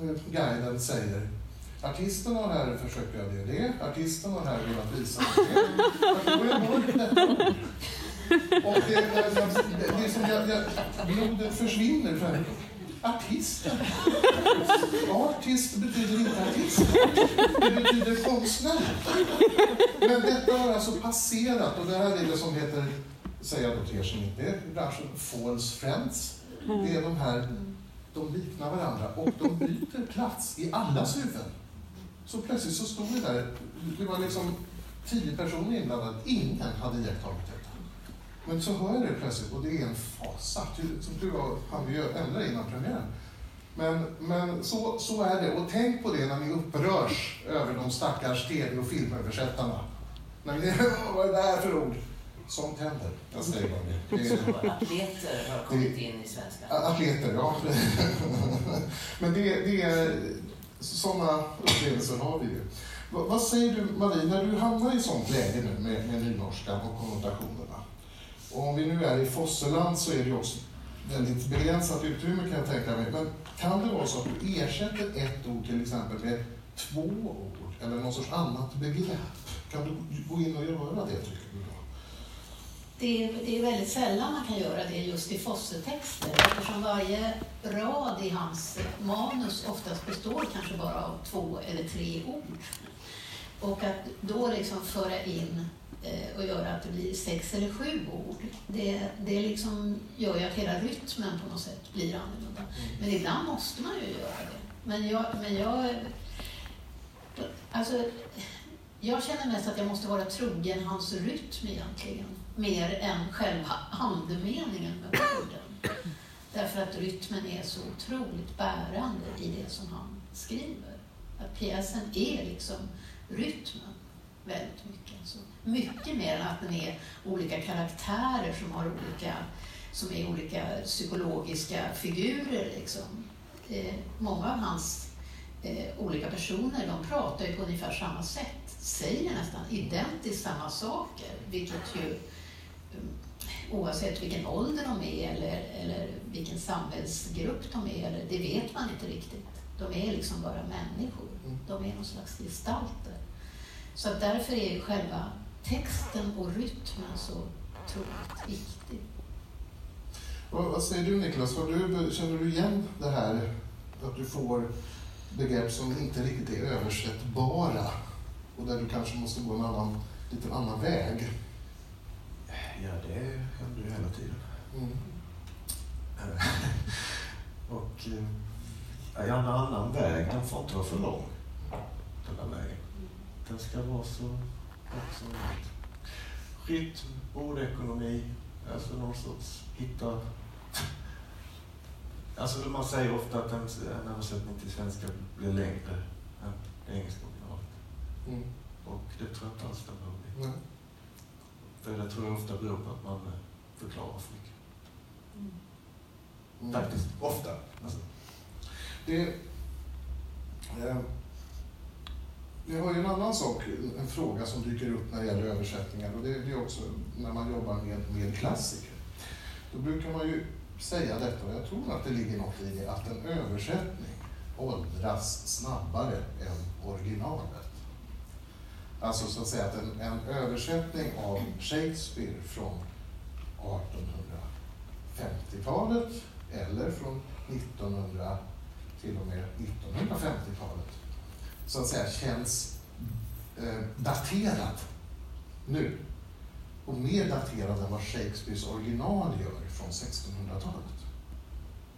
eh, guiden säger Artisten har här försökt göra det och det. Artisten har här velat visa det. Och. Och det, det, det, det är som jag, jag, blodet försvinner. För artisten. Artist betyder inte artist. Det betyder konstnär. Men detta har alltså passerat och det här är det som heter, säger jag då till er som inte är i branschen, false friends. Det är de här de liknar varandra och de byter plats i allas huvuden. Så plötsligt så stod vi där, det var liksom tio personer inblandade, ingen hade iakttagit det. Men så hör jag det plötsligt och det är en fasa. Ty- Som tur var hann vi ändra innan premiären. Men, men så, så är det. Och tänk på det när ni upprörs över de stackars tv och filmöversättarna. När ni, <laughs> vad är det här för ord? Sånt händer. Jag säger bara det. Så atleter har kommit in i svenska. Atleter, ja. <laughs> Men det, det är sådana upplevelser har vi ju. Vad, vad säger du Marie, när du hamnar i sånt läge nu med, med nynorskan och konnotationerna? Och om vi nu är i Fosseland så är det ju också väldigt begränsat utrymme kan jag tänka mig. Men kan det vara så att du ersätter ett ord till exempel med två ord eller någon sorts annat begrepp? Kan du gå in och göra det tycker du? Då? Det är, det är väldigt sällan man kan göra det just i Fosse-texter eftersom varje rad i hans manus oftast består kanske bara av två eller tre ord. Och att då liksom föra in och göra att det blir sex eller sju ord, det, det liksom gör ju att hela rytmen på något sätt blir annorlunda. Men ibland måste man ju göra det. Men jag, men jag, alltså, jag känner mest att jag måste vara trogen hans rytm egentligen, mer än själva andemeningen med orden. Därför att rytmen är så otroligt bärande i det som han skriver. Att pjäsen är liksom rytmen väldigt mycket. Mycket mer än att den är olika karaktärer som har olika, som är olika psykologiska figurer. Liksom. Eh, många av hans eh, olika personer, de pratar ju på ungefär samma sätt, säger nästan identiskt samma saker, vilket ju um, oavsett vilken ålder de är eller, eller vilken samhällsgrupp de är, eller, det vet man inte riktigt. De är liksom bara människor. Mm. De är någon slags gestalter. Så därför är ju själva texten och rytmen så otroligt viktig. Vad, vad säger du Niklas? Har du, känner du igen det här att du får begrepp som inte riktigt är översättbara och där du kanske måste gå en annan, lite annan väg? Ja, det händer ju hela tiden. Mm. Eh, <laughs> Och eh, ja, en annan väg, den får inte vara för lång. Den där vägen. Den ska vara så möjligt. Rytm, ordekonomi, alltså någon sorts hitta... Alltså man säger ofta att en, en översättning till svenska blir längre än det engelska originalet. Mm. Och det tror jag inte alls den behöver bli. För det tror jag ofta beror på att man eh, förklarar för mycket. Mm. Faktiskt, ofta. Alltså. Det, eh, vi har ju en annan sak, en fråga som dyker upp när det gäller översättningar och det, det är också när man jobbar med, med klassiker. Då brukar man ju säga detta, och jag tror att det ligger något i det, att en översättning åldras snabbare än originalet. Alltså så att säga att en, en översättning av Shakespeare från 1850-talet eller från 1900 till och med 1950-talet så att säga känns eh, daterad nu. Och mer daterad än vad Shakespeares original gör från 1600-talet.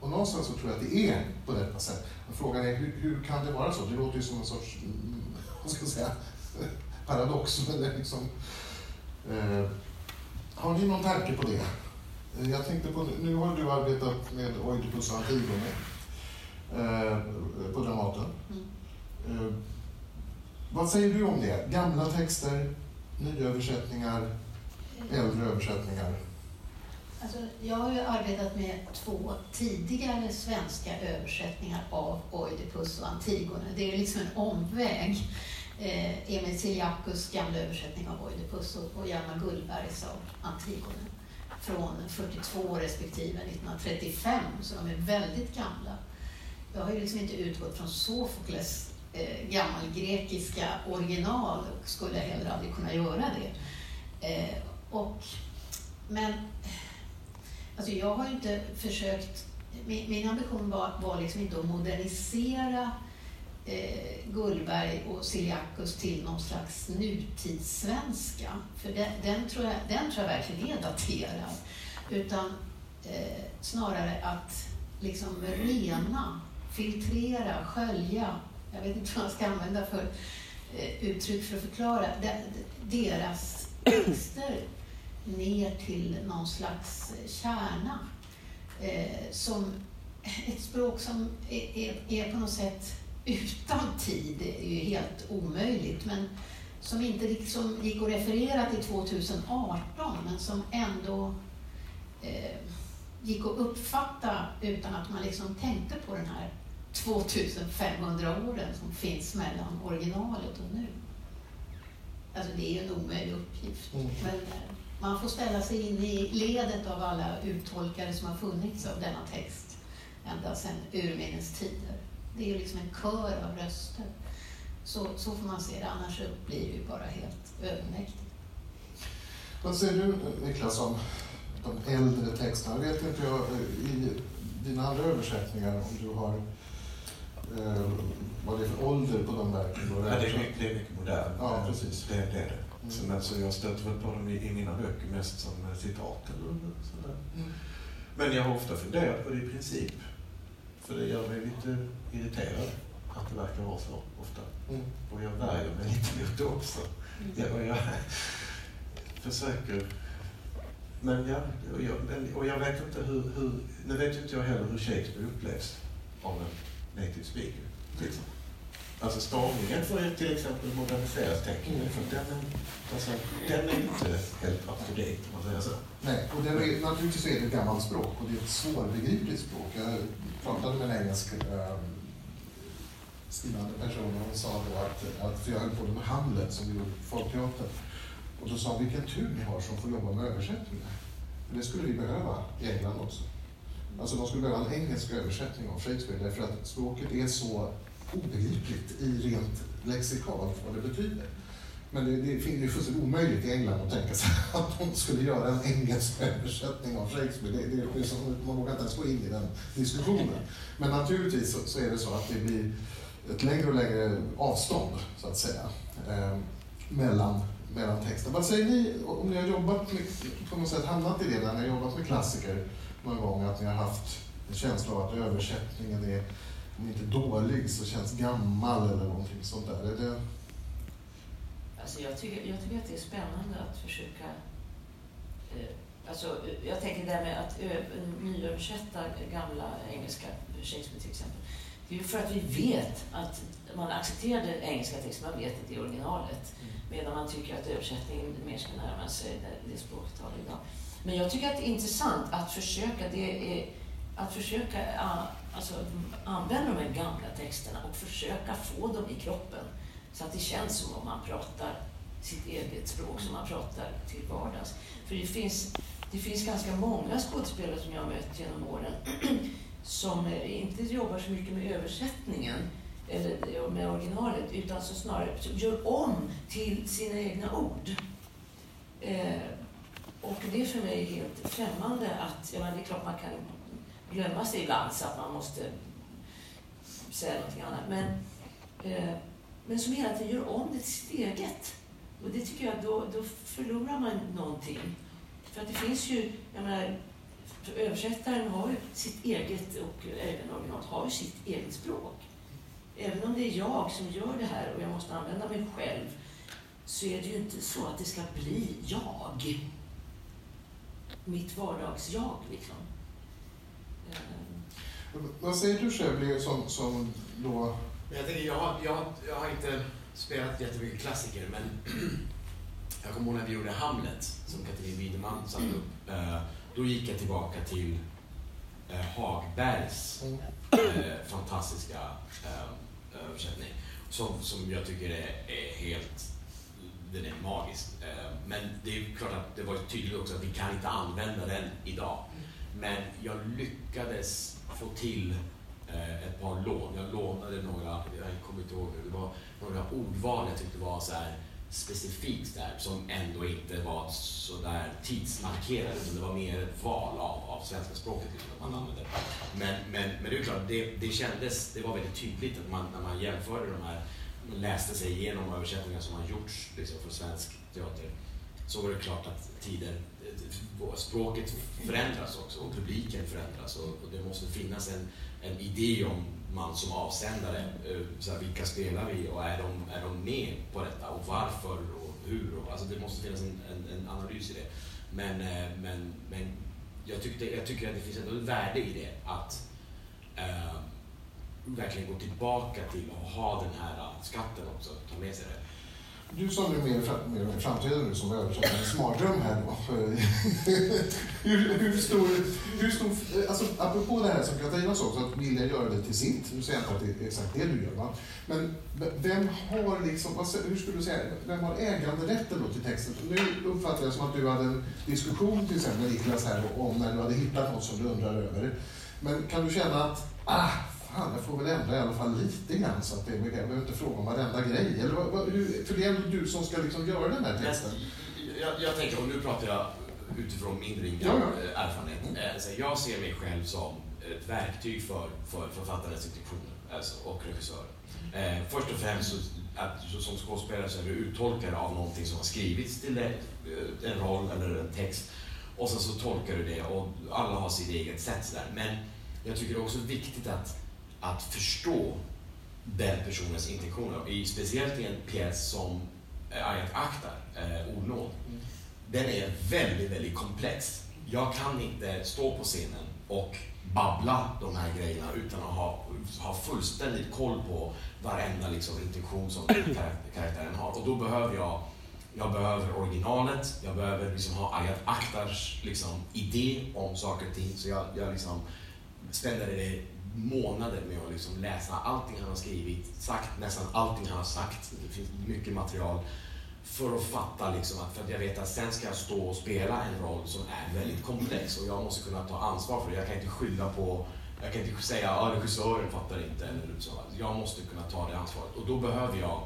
Och någonstans så tror jag att det är på detta sätt. Men frågan är hur, hur kan det vara så? Det låter ju som en sorts, mm, vad ska jag säga, <laughs> paradox. Men det är liksom, eh, har ni någon tanke på det? Eh, jag tänkte på, nu har du arbetat med Oidipus och Antigone eh, på Dramaten. Mm. Eh, vad säger du om det? Gamla texter, nyöversättningar, äldre översättningar? Alltså, jag har ju arbetat med två tidigare svenska översättningar av Oidipus och Antigone. Det är liksom en omväg. Eh, Emil Ciliacus gamla översättning av Oidipus och, och Hjalmar Gullbergs av Antigone från 42 respektive 1935, så de är väldigt gamla. Jag har ju liksom inte utgått från Sofokles eh, gammalgrekiska original och skulle heller aldrig kunna göra det. Eh, och, men alltså jag har ju inte försökt, min, min ambition var, var liksom inte att modernisera eh, Gullberg och Ciliacus till någon slags nutidssvenska. För den, den, tror jag, den tror jag verkligen är daterad. Utan eh, snarare att liksom rena, filtrera, skölja, jag vet inte vad jag ska använda för eh, uttryck för att förklara, deras texter ner till någon slags kärna. Eh, som ett språk som är, är, på något sätt utan tid är ju helt omöjligt, men som inte liksom gick att referera till 2018, men som ändå eh, gick att uppfatta utan att man liksom tänkte på den här 2500 åren som finns mellan originalet och nu. Alltså det är ju en omöjlig uppgift. Mm. Men eh, man får ställa sig in i ledet av alla uttolkare som har funnits av denna text ända sedan urminnes tider. Det är ju liksom en kör av röster. Så, så får man se det, annars blir det ju bara helt övermäktigt. Vad säger du Niklas om de äldre texterna? Vet inte jag i dina andra översättningar om du har eh, vad det är för ålder på de verken? Ja, det, är mycket, det är mycket modernt. Ja, precis. Det, det är det. Mm. Så, men, så jag stöter väl på dem i, i mina böcker mest som eh, citat eller sådär. Mm. Men jag har ofta funderat på det i princip. För det gör mig lite irriterad att det verkar vara så ofta. Mm. Och jag värjer mig lite mot det också. Ja, och jag försöker... Men ja, och jag, och jag vet inte hur, hur... Nu vet inte jag heller hur Shakespeare upplevs av en native speaker. Liksom. Alltså stavningen får ju till exempel moderniseras, tekniskt. För den, är- alltså, den är inte helt up to date, om man säger så. Nej, och det är, naturligtvis är det ett gammalt språk och det är ett svårbegripligt språk. Jag pratade med en engelsk um, skrivande person och hon sa då att, att för jag höll på med Hamlet som vi gjorde Folkteatern. Och då sa hon, vilken tur ni har som får jobba med översättningar. För det skulle vi behöva i England också. Alltså de skulle behöva en engelsk översättning av Shakespeare därför att språket är så obegripligt i rent lexikalt vad det betyder. Men det, det är ju fullständigt omöjligt i England att tänka sig <laughs> att de skulle göra en engelsk översättning av Shakespeare. Det, det, det är som, man vågar inte ens gå in i den diskussionen. Men naturligtvis så, så är det så att det blir ett längre och längre avstånd, så att säga, eh, mellan, mellan texten. Vad säger ni om ni har jobbat med, på något sätt hamnat i det när ni har jobbat med klassiker någon gång, att ni har haft en känsla av att översättningen är, om inte dålig, så känns gammal eller någonting sånt där. Är det, Alltså jag, tycker, jag tycker att det är spännande att försöka... Eh, alltså, jag tänker det där med att nyöversätta gamla engelska Shakespeare till exempel. Det är ju för att vi vet att man accepterar den engelska texten, man vet att det är originalet. Medan man tycker att översättningen mer ska närma sig det, det språk vi talar idag. Men jag tycker att det är intressant att försöka, det är, att försöka alltså, använda de här gamla texterna och försöka få dem i kroppen. Så att det känns som om man pratar sitt eget språk som man pratar till vardags. För det finns, det finns ganska många skådespelare som jag har mött genom åren <clears throat> som inte jobbar så mycket med översättningen eller med originalet utan som snarare gör om till sina egna ord. Eh, och det är för mig helt främmande att, jag menar, det är klart man kan glömma sig ibland så att man måste säga någonting annat. Men, eh, men som hela tiden gör om det till sitt eget. Och det tycker jag, då, då förlorar man någonting. För att det finns ju, jag menar, översättaren har ju sitt eget, och även originalet har ju sitt eget språk. Även om det är jag som gör det här och jag måste använda mig själv, så är det ju inte så att det ska bli jag mitt vardagsjag. Liksom. Eh, Vad säger du Shirley som, som då... Jag, tänker, jag, har, jag, jag har inte spelat jättemycket klassiker, men <clears throat> jag kommer ihåg när vi gjorde Hamlet, som Katrin Wiedemann satte upp. Eh, då gick jag tillbaka till eh, Hagbergs eh, fantastiska eh, översättning, som, som jag tycker är, är helt den är magisk. Eh, men det är klart att det var tydligt också att vi kan inte använda den idag. Men jag lyckades få till eh, ett par lån. Jag lånade några, jag kommer inte ihåg nu, det var några ordval jag tyckte var så här specifikt där som ändå inte var så där tidsmarkerade utan det var mer ett val av, av svenska språket liksom, man använde. Men, men, men det är klart, det, det kändes, det var väldigt tydligt att man, när man jämförde de här, läste sig igenom översättningar som har gjorts liksom, för svensk teater så var det klart att tiden, eh, språket förändras också och publiken förändras och, och det måste finnas en, en idé om man som avsändare, eh, så här, vilka spelar vi och är de, är de med på detta och varför och hur? Och, alltså det måste finnas en, en, en analys i det. Men, eh, men, men jag, tyckte, jag tycker att det finns ändå ett värde i det att eh, verkligen gå tillbaka till och ha den här skatten också, ta med sig det. Du som nu mer, mer framträder nu som översättarens mardröm här då. <laughs> hur, hur stor, hur stor, alltså apropå det här som Katarina sa, att vilja göra det till sitt. Nu säger jag inte att det är exakt det du gör, va? men vem har liksom, hur skulle du säga, vem har äganderätten då till texten? Nu uppfattar jag som att du hade en diskussion till exempel med Niklas här om när du hade hittat något som du undrar över. Men kan du känna att, ah, fan, jag får väl ändra i alla fall lite grann så att det, jag behöver inte fråga om varenda grej. Eller vad, hur, för det är ändå du som ska liksom göra den här texten. Jag, jag tänker, och nu pratar jag utifrån min ringa Ja, eh, erfarenhet. Eh, så jag ser mig själv som ett verktyg för, för författarens intentioner alltså, och regissören. Eh, först och främst så, att, som skådespelare så är du uttolkare av någonting som har skrivits till dig, eh, en roll eller en text. Och sen så tolkar du det och alla har sitt eget sätt där. Men jag tycker det är också viktigt att, att förstå den personens intentioner. I, speciellt i en pjäs som eh, Ayat Akhtar, eh, Ordnåd. Den är väldigt, väldigt komplex. Jag kan inte stå på scenen och babbla de här grejerna utan att ha, ha fullständigt koll på varenda liksom, intention som karaktären har. Och då behöver jag jag behöver originalet, jag behöver liksom ha Ayat Akhtars liksom, idé om saker och ting. Så jag, jag liksom spenderade månader med att liksom läsa allting han har skrivit, sagt nästan allting han har sagt. Det finns mycket material för att fatta liksom att, för att jag vet att sen ska jag stå och spela en roll som är väldigt komplex och jag måste kunna ta ansvar för det. Jag kan inte skylla på, jag kan inte säga att regissören fattar inte eller så. Jag måste kunna ta det ansvaret och då behöver jag,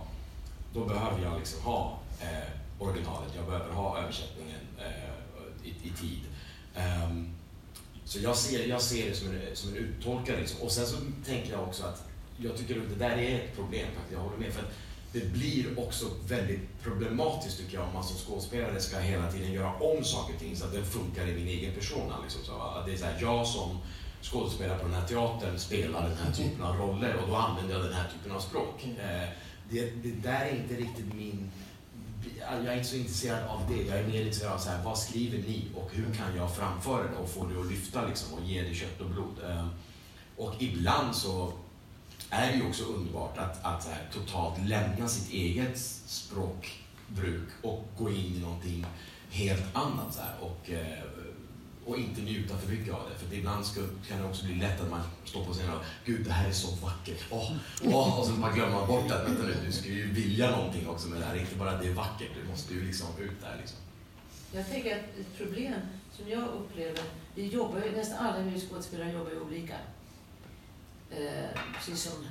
då behöver jag liksom ha eh, originalet, jag behöver ha översättningen eh, i, i tid. Um, så jag ser, jag ser det som en, som en uttolkare. Liksom. Och sen så tänker jag också att jag tycker att det där är ett problem, faktiskt. jag håller med. För att det blir också väldigt problematiskt tycker jag om man som skådespelare ska hela tiden göra om saker och ting så att det funkar i min egen persona. Liksom. Så att det är så här, jag som skådespelare på den här teatern spelar den här typen av roller och då använder jag den här typen av språk. Eh, det, det där är inte riktigt min jag är inte så intresserad av det. Jag är mer intresserad av så här, vad skriver ni och hur kan jag framföra det och få det att lyfta liksom, och ge det kött och blod. Ehm, och ibland så är det ju också underbart att, att här, totalt lämna sitt eget språkbruk och gå in i någonting helt annat. Så här, och, eh, och inte njuta för mycket av det. För ibland ska, kan det också bli lätt att man står på scenen och Gud, det här är så vackert. Åh, åh, och så bara glömmer man bort att vänta nu, du ska ju vilja någonting också med det här. Inte bara att det är vackert, du måste ju liksom ut där. Liksom. Jag tänker att ett problem som jag upplever, vi jobbar ju, nästan alla vi skådespelare jobbar ju olika. Eh, precis som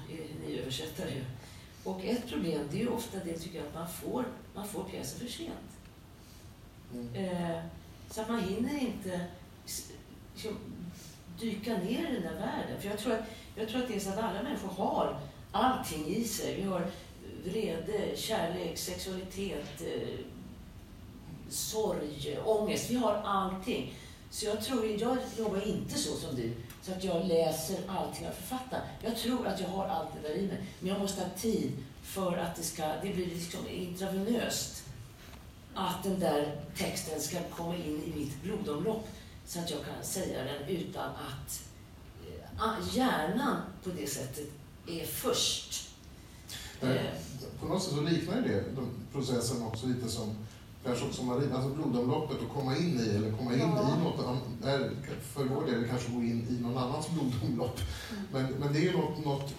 ni översättare ju. Och ett problem, det är ju ofta det tycker jag att man får, man får pjäser för sent. Eh, så att man hinner inte liksom, dyka ner i den där världen. För jag tror, att, jag tror att det är så att alla människor har allting i sig. Vi har vrede, kärlek, sexualitet, eh, sorg, ångest. Vi har allting. Så jag tror, jag jobbar inte så som du, så att jag läser allting jag författar. Jag tror att jag har allt det där i mig, men jag måste ha tid för att det ska, det blir liksom intravenöst. att den där texten ska komma in i mitt blodomlopp så att jag kan säga den utan att eh, hjärnan på det sättet är först. Eh, På något sätt så liknar det de, processen också lite som Marie, alltså blodomloppet att komma in i eller komma in Ja. i något annat. För vår del kanske gå in i någon annans blodomlopp. Men, men det är något, något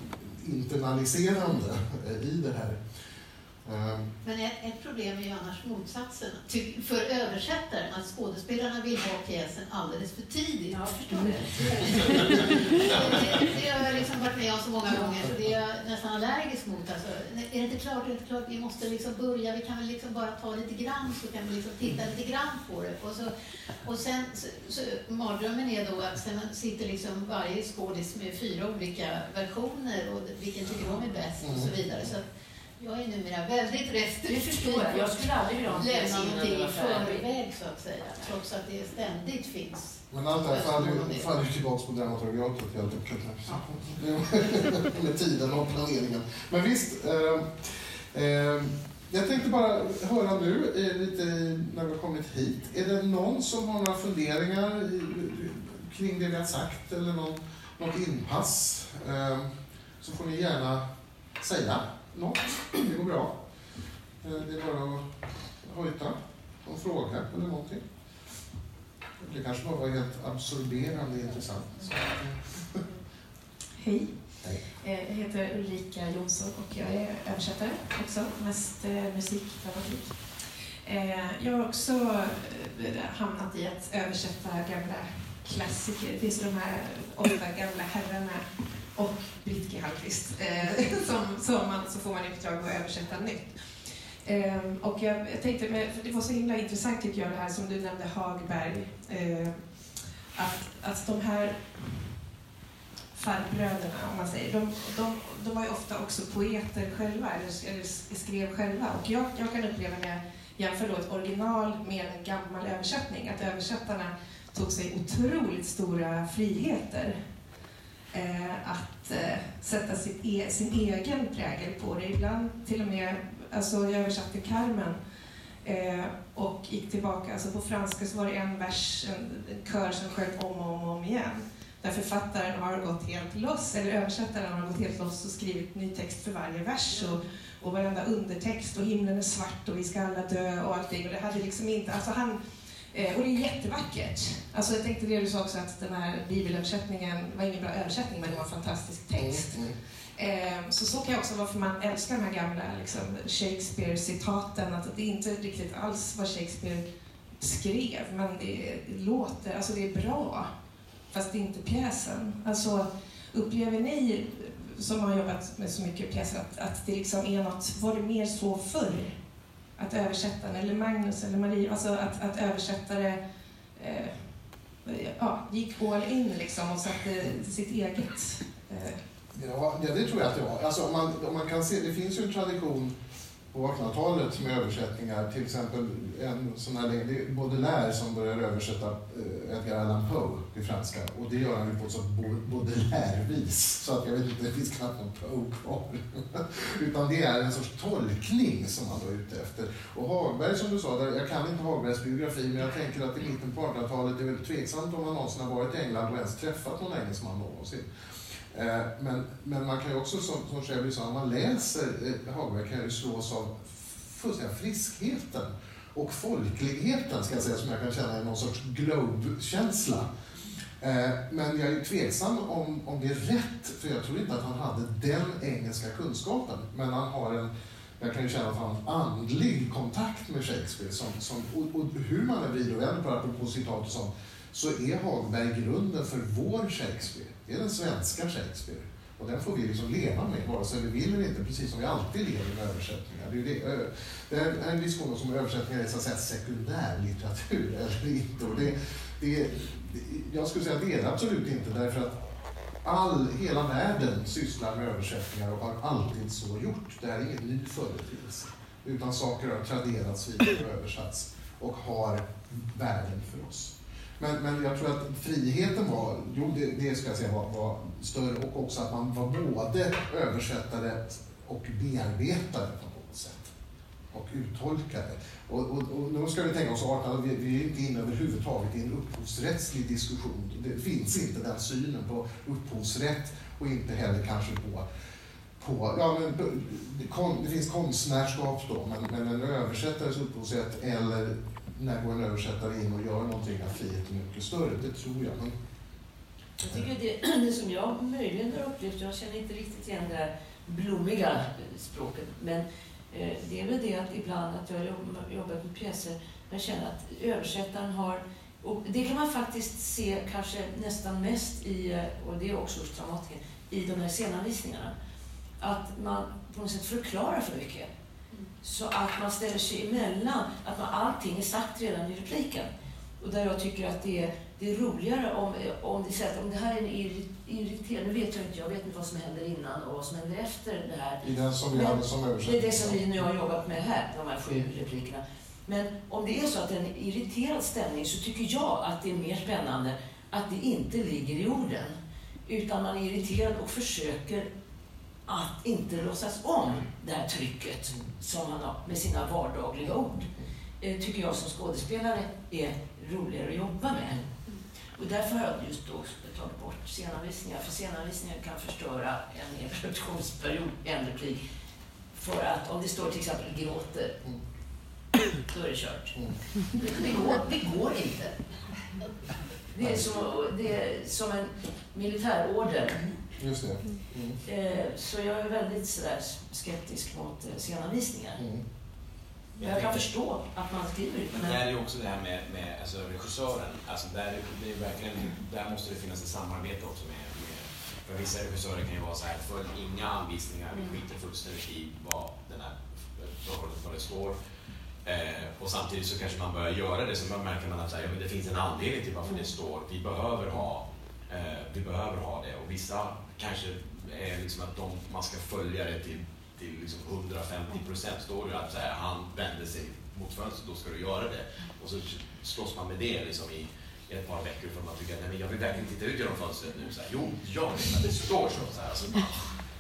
internaliserande eh, i det här. Eh, Men ett, ett problem är ju annars motsatsen för översättaren, att skådespelarna vill ha pjäsen alldeles för tidigt. jag förstår det. Det, det har jag liksom varit med om så många gånger, så det är jag nästan allergisk mot. Alltså, är det inte klart, är det inte klart, vi måste liksom börja, vi kan väl liksom bara ta lite grann så kan vi liksom titta lite grann på det. Och, så, och sen, så, så, mardrömmen är då att sen sitter liksom varje skådis med fyra olika versioner och vilken tycker de är bäst och så vidare. Så att jag är numera väldigt Det restriktiv förstår jag. Jag skulle aldrig vilja lämna någonting i förväg så att säga, trots att det ständigt finns. Men allt det här faller ju- faller ju tillbaka på dramaturgiatet helt enkelt. Med <laughs> tiden och planeringen. Men visst. Eh, eh, jag tänkte bara höra nu, eh, lite när vi har kommit hit. Är det någon som har några funderingar i- kring det vi har sagt eller någon, något inpass? Eh, så får ni gärna säga något. Det går bra. Eh, det är bara att hojta och fråga eller någonting. Det kanske bara var helt absorberande intressant. Så, <laughs> Hej. Hej. Eh, Jag heter Ulrika Jonsson och jag är översättare också, mest eh, musikdramatik. Eh, Jag har också eh, hamnat i att översätta gamla klassiker. Det finns de här åtta gamla herrarna och Britt G. Hallqvist eh, <laughs> som, som man, så får man i uppdrag att översätta nytt. Ehm, och jag, jag tänkte, för det var så himla intressant tycker jag det här som du nämnde Hagberg, eh, att, att de här farbröderna, om man säger, de, de, de var ju ofta också poeter själva, eller, eller skrev själva. Och jag, jag kan uppleva när jag jämför då ett original med en gammal översättning, att översättarna tog sig otroligt stora friheter Eh, att eh, sätta sitt e, sin egen prägel på det. Ibland till och med, alltså jag översatte Carmen eh, och gick tillbaka, alltså på franska så var det en vers, en, kör som sjöng om och om, och om igen där författaren har gått helt loss, eller översättaren har gått helt loss och skrivit ny text för varje vers och, och varenda undertext och himlen är svart och vi ska alla dö och allting. Och det hade liksom inte, alltså han, och det är jättevackert. Alltså jag tänkte det du sa också att den här bibelöversättningen var ingen bra översättning men det var en fantastisk text. Mm. Eh, Så så kan jag också varför man älskar de här gamla liksom, Shakespeare-citaten, att det inte riktigt alls vad Shakespeare skrev, men det låter, alltså det är bra, fast det är inte pjäsen. Alltså, upplever ni som har jobbat med så mycket pjäser att, att det liksom är något, var det mer så förr? Att översättaren, eller Magnus eller Marie, alltså att, att översättare eh, ja, gick all in liksom och satte sitt eget eh, Ja, det tror jag att det var. Alltså, om, man, om man kan se, det finns ju en tradition på 1800-talet med översättningar. Till exempel en sån här, det är Baudelaire som börjar översätta eh, Edgar Allan Poe till franska. Och det gör han ju på ett sånt Baudelaire-vis. Så att jag vet inte, det finns knappt någon Poe kvar. <laughs> Utan det är en sorts tolkning som han då är ute efter. Och Hagberg som du sa, där, jag kan inte Hagbergs biografi, men jag tänker att i mitten på 1800-talet, det är väl tveksamt om han någonsin har varit i England och ens träffat någon engelsman någonsin. Eh, men, men man kan ju också, som, som Shelby sa, när man läser eh, Hagberg kan ju slås av fullständiga friskheten och folkligheten, ska jag säga, som jag kan känna i någon sorts globe-känsla. Eh, men jag är tveksam om, om det är rätt, för jag tror inte att han hade den engelska kunskapen. Men han har en, jag kan ju känna att han har en andlig kontakt med Shakespeare. Som, som, och, och hur man är vrider och vänder på det, apropå citat och sånt, så är Hagberg grunden för vår Shakespeare. Det är den svenska Shakespeare. Och den får vi liksom leva med, vare sig vi vill eller inte, precis som vi alltid lever med översättningar. Det är, ju det, det är en diskussion som översättningar är så att säga sekundärlitteratur <laughs> eller inte. Och det, det, det, jag skulle säga att det är det absolut inte, därför att all, hela världen sysslar med översättningar och har alltid så gjort. Det här är ingen ny företeelse. Utan saker har traderats vidare och översatts och har värden för oss. Men, men jag tror att friheten var, jo det, det ska jag säga var, var större och också att man var både översättare och bearbetare på något sätt. och uttolkare. Och, och, och nu ska vi tänka oss att vi, vi är inte inne överhuvudtaget i en upphovsrättslig diskussion. Det finns inte den synen på upphovsrätt och inte heller kanske på på, ja, men, det, det finns konstnärskap då, men, men en översättares upphovsrätt eller när går en översättare in och gör någonting där friheten är mycket större? Det tror jag. Men... Jag tycker det, <clears throat> det som jag möjligen har upplevt, jag känner inte riktigt igen det där blommiga språket, men eh, det är väl det att ibland att jag har jobbat med pjäser, jag känner att översättaren har och det kan man faktiskt se kanske nästan mest i, eh, och det är också hos dramatiker, i de här scenanvisningarna. Att man på något sätt förklarar för mycket. Så att man ställer sig emellan, att man, allting är sagt redan i repliken. Och där jag tycker att det är, det är roligare om, om det att om det här är en irriterande, nu vet jag inte, jag vet inte vad som händer innan och vad som händer efter det här. I den som vi hade som översättning. Det är det som vi nu har jobbat med här, de här sju replikerna. Men om det är så att det är en irriterad stämning så tycker jag att det är mer spännande att det inte ligger i orden. Utan man är irriterad och försöker att inte låtsas om det här trycket som man har med sina vardagliga ord. Eh, tycker jag som skådespelare är roligare att jobba med. Och därför har jag just då tagit bort scenanvisningar, för scenanvisningar kan förstöra en hel produktionsperiod, en replik. För att om det står till exempel gråter, då är det kört. Det, det, går, det går inte. Det är, som, det är som en militärorder. Just det. Mm. Så jag är väldigt sådär skeptisk mot eh, scenanvisningar. Mm. Jag, jag kan förstå att man skriver Men det är ju också det här med, med alltså, regissören. Alltså, där, det är verkligen, där måste det finnas ett samarbete också med, med för vissa regissörer kan ju vara så här, följ inga anvisningar, vi mm. skiter fullständigt i vad, den här, vad det står. Eh, och samtidigt så kanske man börjar göra det, så man märker man att här, ja, men det finns en anledning till varför det står. Vi behöver ha, eh, vi behöver ha det. Och vissa kanske är liksom att de, man ska följa det till, till liksom 150 procent. Står det att så här, han vänder sig mot fönstret, då ska du göra det. Och så slåss man med det liksom i, i ett par veckor för att man tycker att nej, men jag vill verkligen titta ut genom fönstret nu. Så här, jo, gör det, står så. så, här, så,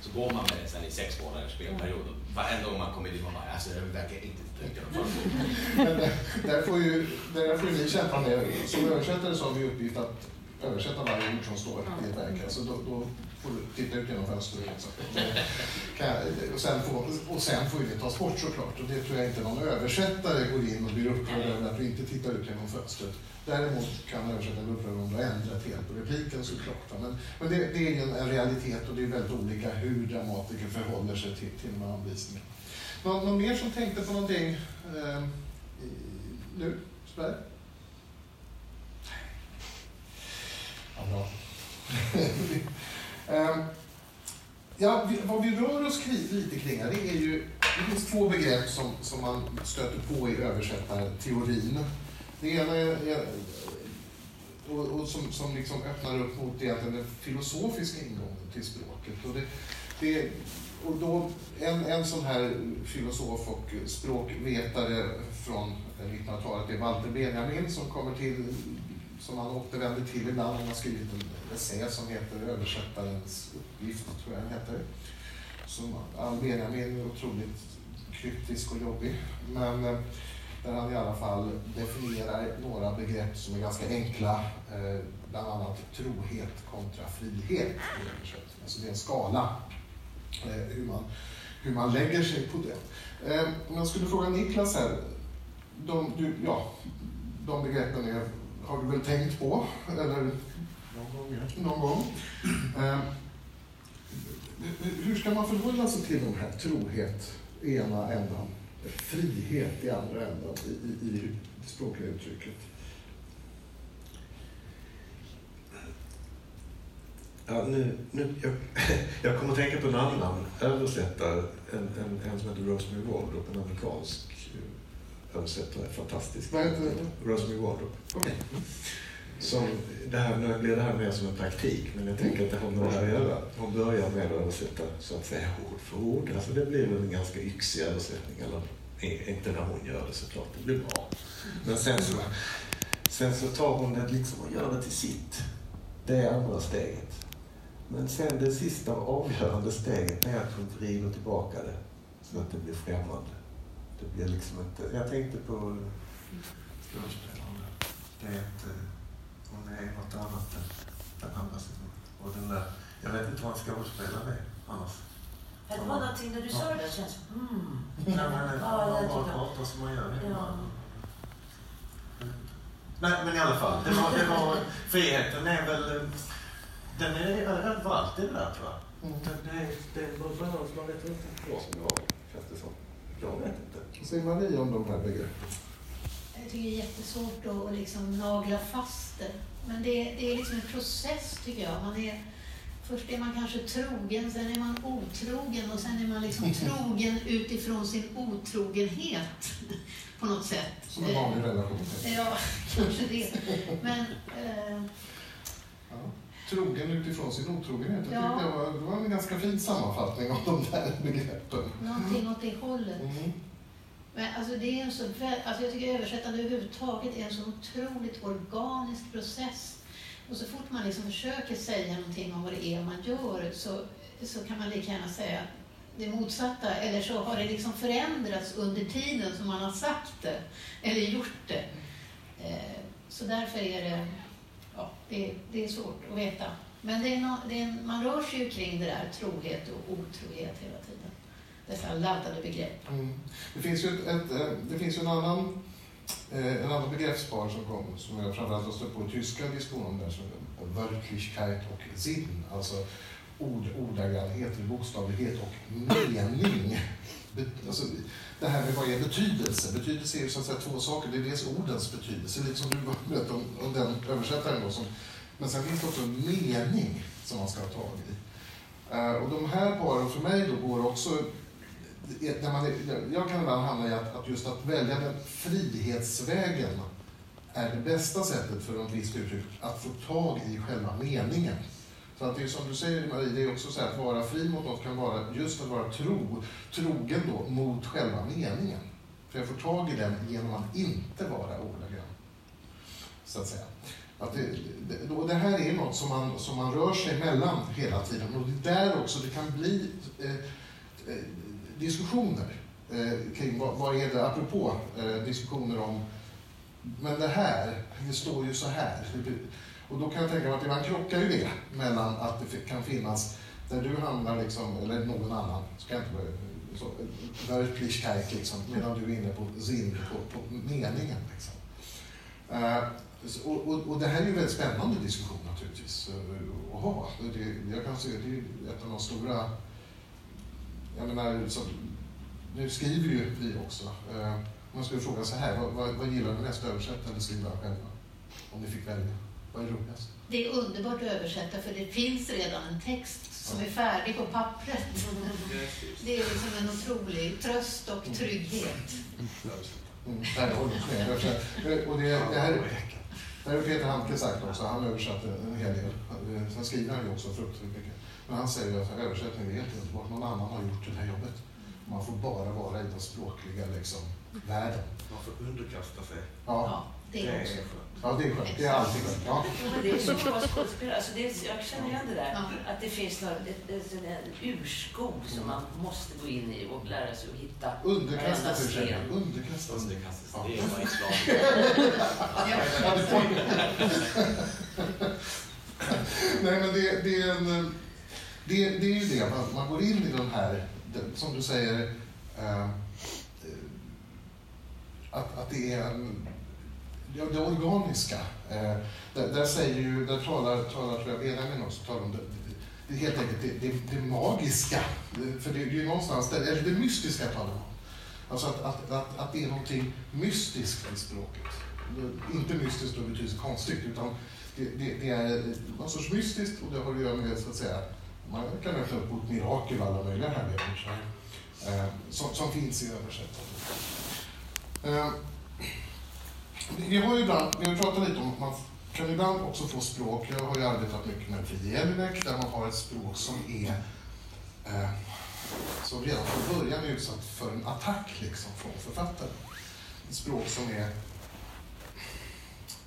så går man med det sen i sex månaders spelperiod. Varenda gång man kommer dit, man bara, alltså det verkar inte titta ut genom fönstret. Där får ju, där får ju ni kämpa med, som översättare så har vi uppgift att översätta varje ord som står i ett verk. Alltså då, då får du titta ut genom fönstret. Liksom. Och sen, får, och sen får det tas bort såklart. Och det tror jag inte någon översättare går in och blir upprörd över att du inte tittar ut genom fönstret. Däremot kan upprörd om du har ändrat helt på repliken såklart. Men, men det, det, är en, realitet och det är väldigt olika hur dramatiker förhåller sig till, till de här anvisningarna. Någon, någon mer som tänkte på någonting eh, nu? Sådär? Ja, bra. <laughs> Ehm, ja, vad vi rör oss lite kring här, det är ju, det finns två begrepp som, som man stöter på i översättarteorin. Det ena är, är och, och, som, som liksom öppnar upp mot egentligen den filosofiska ingången till språket. Och det, det, och då, en, en sån här filosof och språkvetare från 1900-talet är Walter Benjamin som kommer till som han återvänder till ibland. Han har skrivit en essä som heter Översättarens uppgift, tror jag den heter. Som Benjamin är otroligt kryptisk och jobbig. Men eh, där han i alla fall definierar några begrepp som är ganska enkla. Eh, bland annat trohet kontra frihet. Alltså det är en skala eh, hur, man, hur man lägger sig på det. Om jag skulle fråga Niklas här. De, du, ja, de begreppen är har du väl tänkt på? Eller någon gång. Ja. Någon gång. Eh, hur ska man förhålla sig till de här trohet i ena ändan, frihet i andra ändan i, i, i det språkliga uttrycket? Ja, nu, nu, jag, <laughs> jag kommer att tänka på en annan översättare, en, en, en som heter Rosemary Waldrop, en amerikansk översättare, fantastisk. Vad heter det? Rosemary Wardrop. Okay. Som, det här, nu blir det här mer som en praktik, men jag tänker att det har med det här att göra. Hon börjar med att översätta så att säga ord för ord. Alltså det blir en ganska yxig översättning, eller inte när hon gör det såklart, det blir bra. Men sen så, sen så tar hon det liksom och gör det till sitt. Det är andra steget. Men sen det sista avgörande steget är att hon vrider tillbaka det så att det blir främmande. det blir liksom inte... Jag tänkte på skådespelaren. Det är inte... Hon är något annat än den andra sidan. Och den där... Jag vet inte vad en skådespelare är annars. Det var någonting när du sa det känns mm. Nej, men Ja, man bara pratar som man gör. Ja. Nej, men i alla fall. Det var, det var, friheten är väl... Den är överallt i det där, tror jag. Det, det, det är bara balans. Man vet inte vad som är vad, känns det som. Jag vet inte. Vad säger Marie om de här begreppen? Jag tycker det är jättesvårt att att liksom nagla fast det. Men det, det är liksom en process tycker jag. Man är, först är man kanske trogen, sen är man otrogen och sen är man liksom <laughs> trogen utifrån sin otrogenhet på något sätt. Som en vanlig relation. Ja, <laughs> kanske det. Men eh, Ja. Trogen utifrån sin otrogenhet. Jag Ja. det var, det var en ganska fin sammanfattning av de där begreppen. någonting åt det hållet. Mm. Men alltså det är en så, alltså jag tycker översättande överhuvudtaget är en så otroligt organisk process. Och så fort man liksom försöker säga någonting om vad det är man gör så, så kan man lika gärna säga det motsatta. Eller så har det liksom förändrats under tiden som man har sagt det eller gjort det. Eh, så därför är det, ja, det, det är svårt att veta. Men det är no, det är, man rör sig ju kring det där trohet och otrohet hela Nästan Dessa laddade begrepp. Mm. Det finns ju ett, ett, eh, det finns en annan, eh, en annan begreppspar som kom, som jag framförallt har stött på i tyska diskussioner, där, som Wörtlichkeit och Sinn, alltså ord, ordagrannhet, bokstavlighet och mening. Alltså, det här med vad är betydelse? Betydelse är ju så att säga två saker. Det är dels ordens betydelse, lite som du berättade om, om den översättaren då, som, men sen finns det också en mening som man ska ha tag i. Eh, och de här paren för mig då går också när man jag kan ibland hamna i att, att just att välja den frihetsvägen är det bästa sättet för en viss uttryck att få tag i själva meningen. Så att det är som du säger Marie, det är också så här att vara fri mot något kan vara just att vara tro, trogen då mot själva meningen. För jag får tag i den genom att inte vara ordagrann. Så att säga. Att det, det, det här är något som man, som man rör sig mellan hela tiden och det är där också det kan bli eh, eh diskussioner eh, kring vad, vad är det, apropå eh, diskussioner om men det här, det står ju så här. Och då kan jag tänka mig att ibland krockar ju det mellan att det kan finnas, där du hamnar liksom, eller någon annan, ska jag inte börja, så, Wörtlichkeit liksom, medan du är inne på Sinn, på, på meningen. Liksom. Eh, och, och, och det här är ju en väldigt spännande diskussion naturligtvis eh, att ha. Det, jag kan se, det är ju ett av de stora jag menar, så, nu skriver ju vi också. Eh, om man skulle fråga så här, vad, vad, vad gillar ni mest översätta eller skriva själva? Om ni fick välja. Vad är roligast? Det är underbart att översätta för det finns redan en text som är färdig på pappret. Det är liksom en otrolig tröst och trygghet. Mm, där håller jag med. Översätt- Och det, det här det här har Peter Handke sagt också, han översatte en hel del. Eh, Sen skriver han ju också fruktansvärt mycket. Men han säger ju att översättning är helt underbart, någon annan har gjort det här jobbet. Man får bara vara i den språkliga liksom, världen. Man får underkasta sig. Ja, det är också skönt. ja det är skönt. Det är alltid skönt. Ja. Men det är så vara skådespelare. Alltså det är, jag känner igen det där. Att det finns en urskog som man måste gå in i och lära sig att hitta. Underkasta sig själv. Underkasta sig. Det är <laughs> det får- <laughs> Nej, men det, det, är en, det, det är ju det, man, man går in i den här, det- som du säger, eh, eh, att, att det är en, ja, det organiska. Eh, där, där säger ju, där talar, talar tror jag Benjamin också, talar om det, det, det helt enkelt det, det, det magiska. Det- För det, det är ju någonstans, där, eller det mystiska talar man om. Alltså att, att, att, att det är någonting mystiskt i språket. Inte mystiskt då betyder konstigt, utan det, det, det är någon sorts mystiskt och det har att göra med, så att säga, man kan öppna upp mot mirakel och alla möjliga härligheter så här, eh, som, som finns i översättandet. Eh, vi har ju ibland, vi har pratat lite om att man kan ibland också få språk, jag har ju arbetat mycket med Fri där man har ett språk som är eh, som redan från början är utsatt för en attack liksom, från författaren. Ett språk som är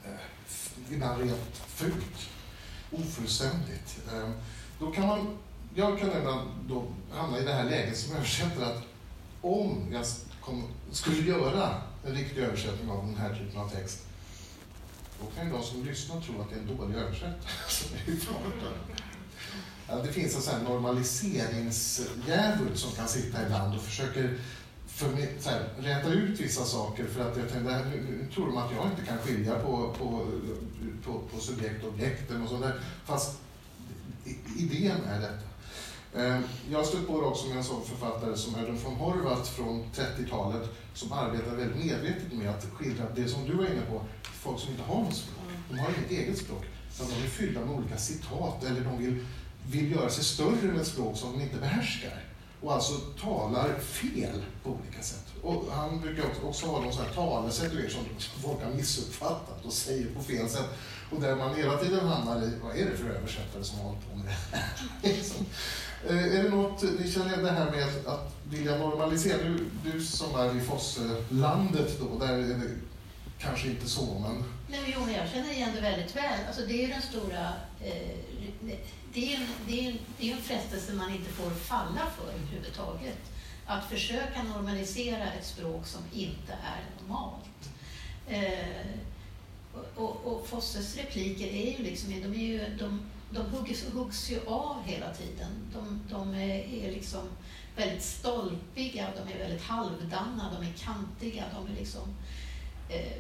eh, ibland rent fult, ofullständigt. Eh, då kan man, jag kan ibland då hamna i det här läget som översättare att om jag kom, skulle göra en riktig översättning av den här typen av text, då kan ju de som lyssnar tro att det är en dålig översättare <laughs> som är i farten. Ja, det finns en sån här normaliseringsdjävul som kan sitta ibland och försöker för, så här, räta ut vissa saker för att jag tänkte, här, nu, nu tror de att jag inte kan skilja på, på, på, på subjekt och objekt och sånt där. Fast idén är detta. Eh, jag har stött på också med en sån författare som Erwin von Horvath från 30-talet som arbetar väldigt medvetet med att skildra det som du var inne på, folk som inte har något språk. De har inget eget språk, utan de vill fylla med olika citat eller de vill, vill göra sig större med ett språk som de inte behärskar och alltså talar fel på olika sätt. Och han brukar också, också ha någon sån här talesätt som folk har missuppfattat och säger på fel sätt. Och där man hela tiden hamnar i, vad är det för översättare som har hållit på med det här? <laughs> Liksom. Eh, är det något, ni känner det här med att, vilja normalisera, du, du som är i Fosse-landet då, där är det kanske inte så, men... Nej, jo, jag känner igen det väldigt väl. Alltså, det är ju den stora... Eh, det, är det, är en, det är en frestelse man inte får falla för överhuvudtaget. Att försöka normalisera ett språk som inte är normalt. Eh, och, och Fosses repliker är ju liksom, de, är ju, de, de huggs, huggs ju av hela tiden. De, de är, är liksom väldigt stolpiga, de är väldigt halvdana, de är kantiga, de är liksom eh,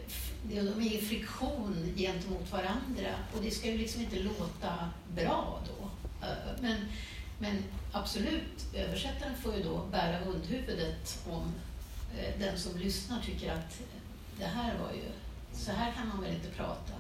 de är i friktion gentemot varandra och det ska ju liksom inte låta bra då. Eh, men, men absolut, översättaren får ju då bära hundhuvudet om eh, den som lyssnar tycker att det här var ju, så här kan man väl inte prata.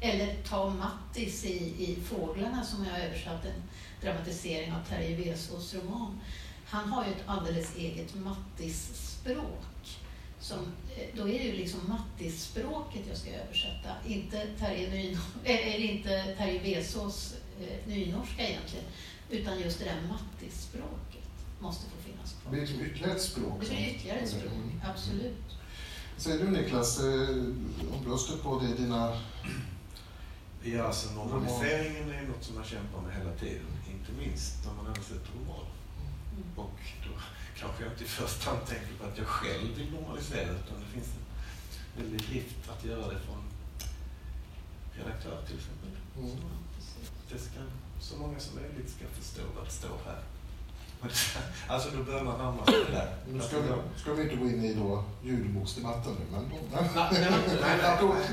Eller ta Mattis i, i Fåglarna som jag översatt en dramatisering av Terje Vesaas roman. Han har ju ett alldeles eget Mattis-språk. Som, eh, då är det ju liksom Mattis-språket jag ska översätta, inte Terje, Ny, <laughs> eller inte Terje Vesaas eh, nynorska egentligen, utan just det där Mattis-språket måste få finnas kvar. Det blir ytterligare ett språk. Det blir ytterligare ett språk, Mm. absolut. Säger du Niklas, eh, om du har stött på det i dina... Ja, alltså normaliseringen är något som man kämpar med hela tiden. Inte minst när man översätter roman. Mm. Och då kanske jag inte i första hand tänker på att jag själv vill normalisera utan det finns en väldig drift att göra det från redaktör till exempel. Mm. Det ska, så många som möjligt ska förstå vad det står här. <laughs> Alltså då börjar man närma sig det där. Nu ska vi, ska vi inte gå in i då ljudboksdebatten nu, men... <laughs> Nej,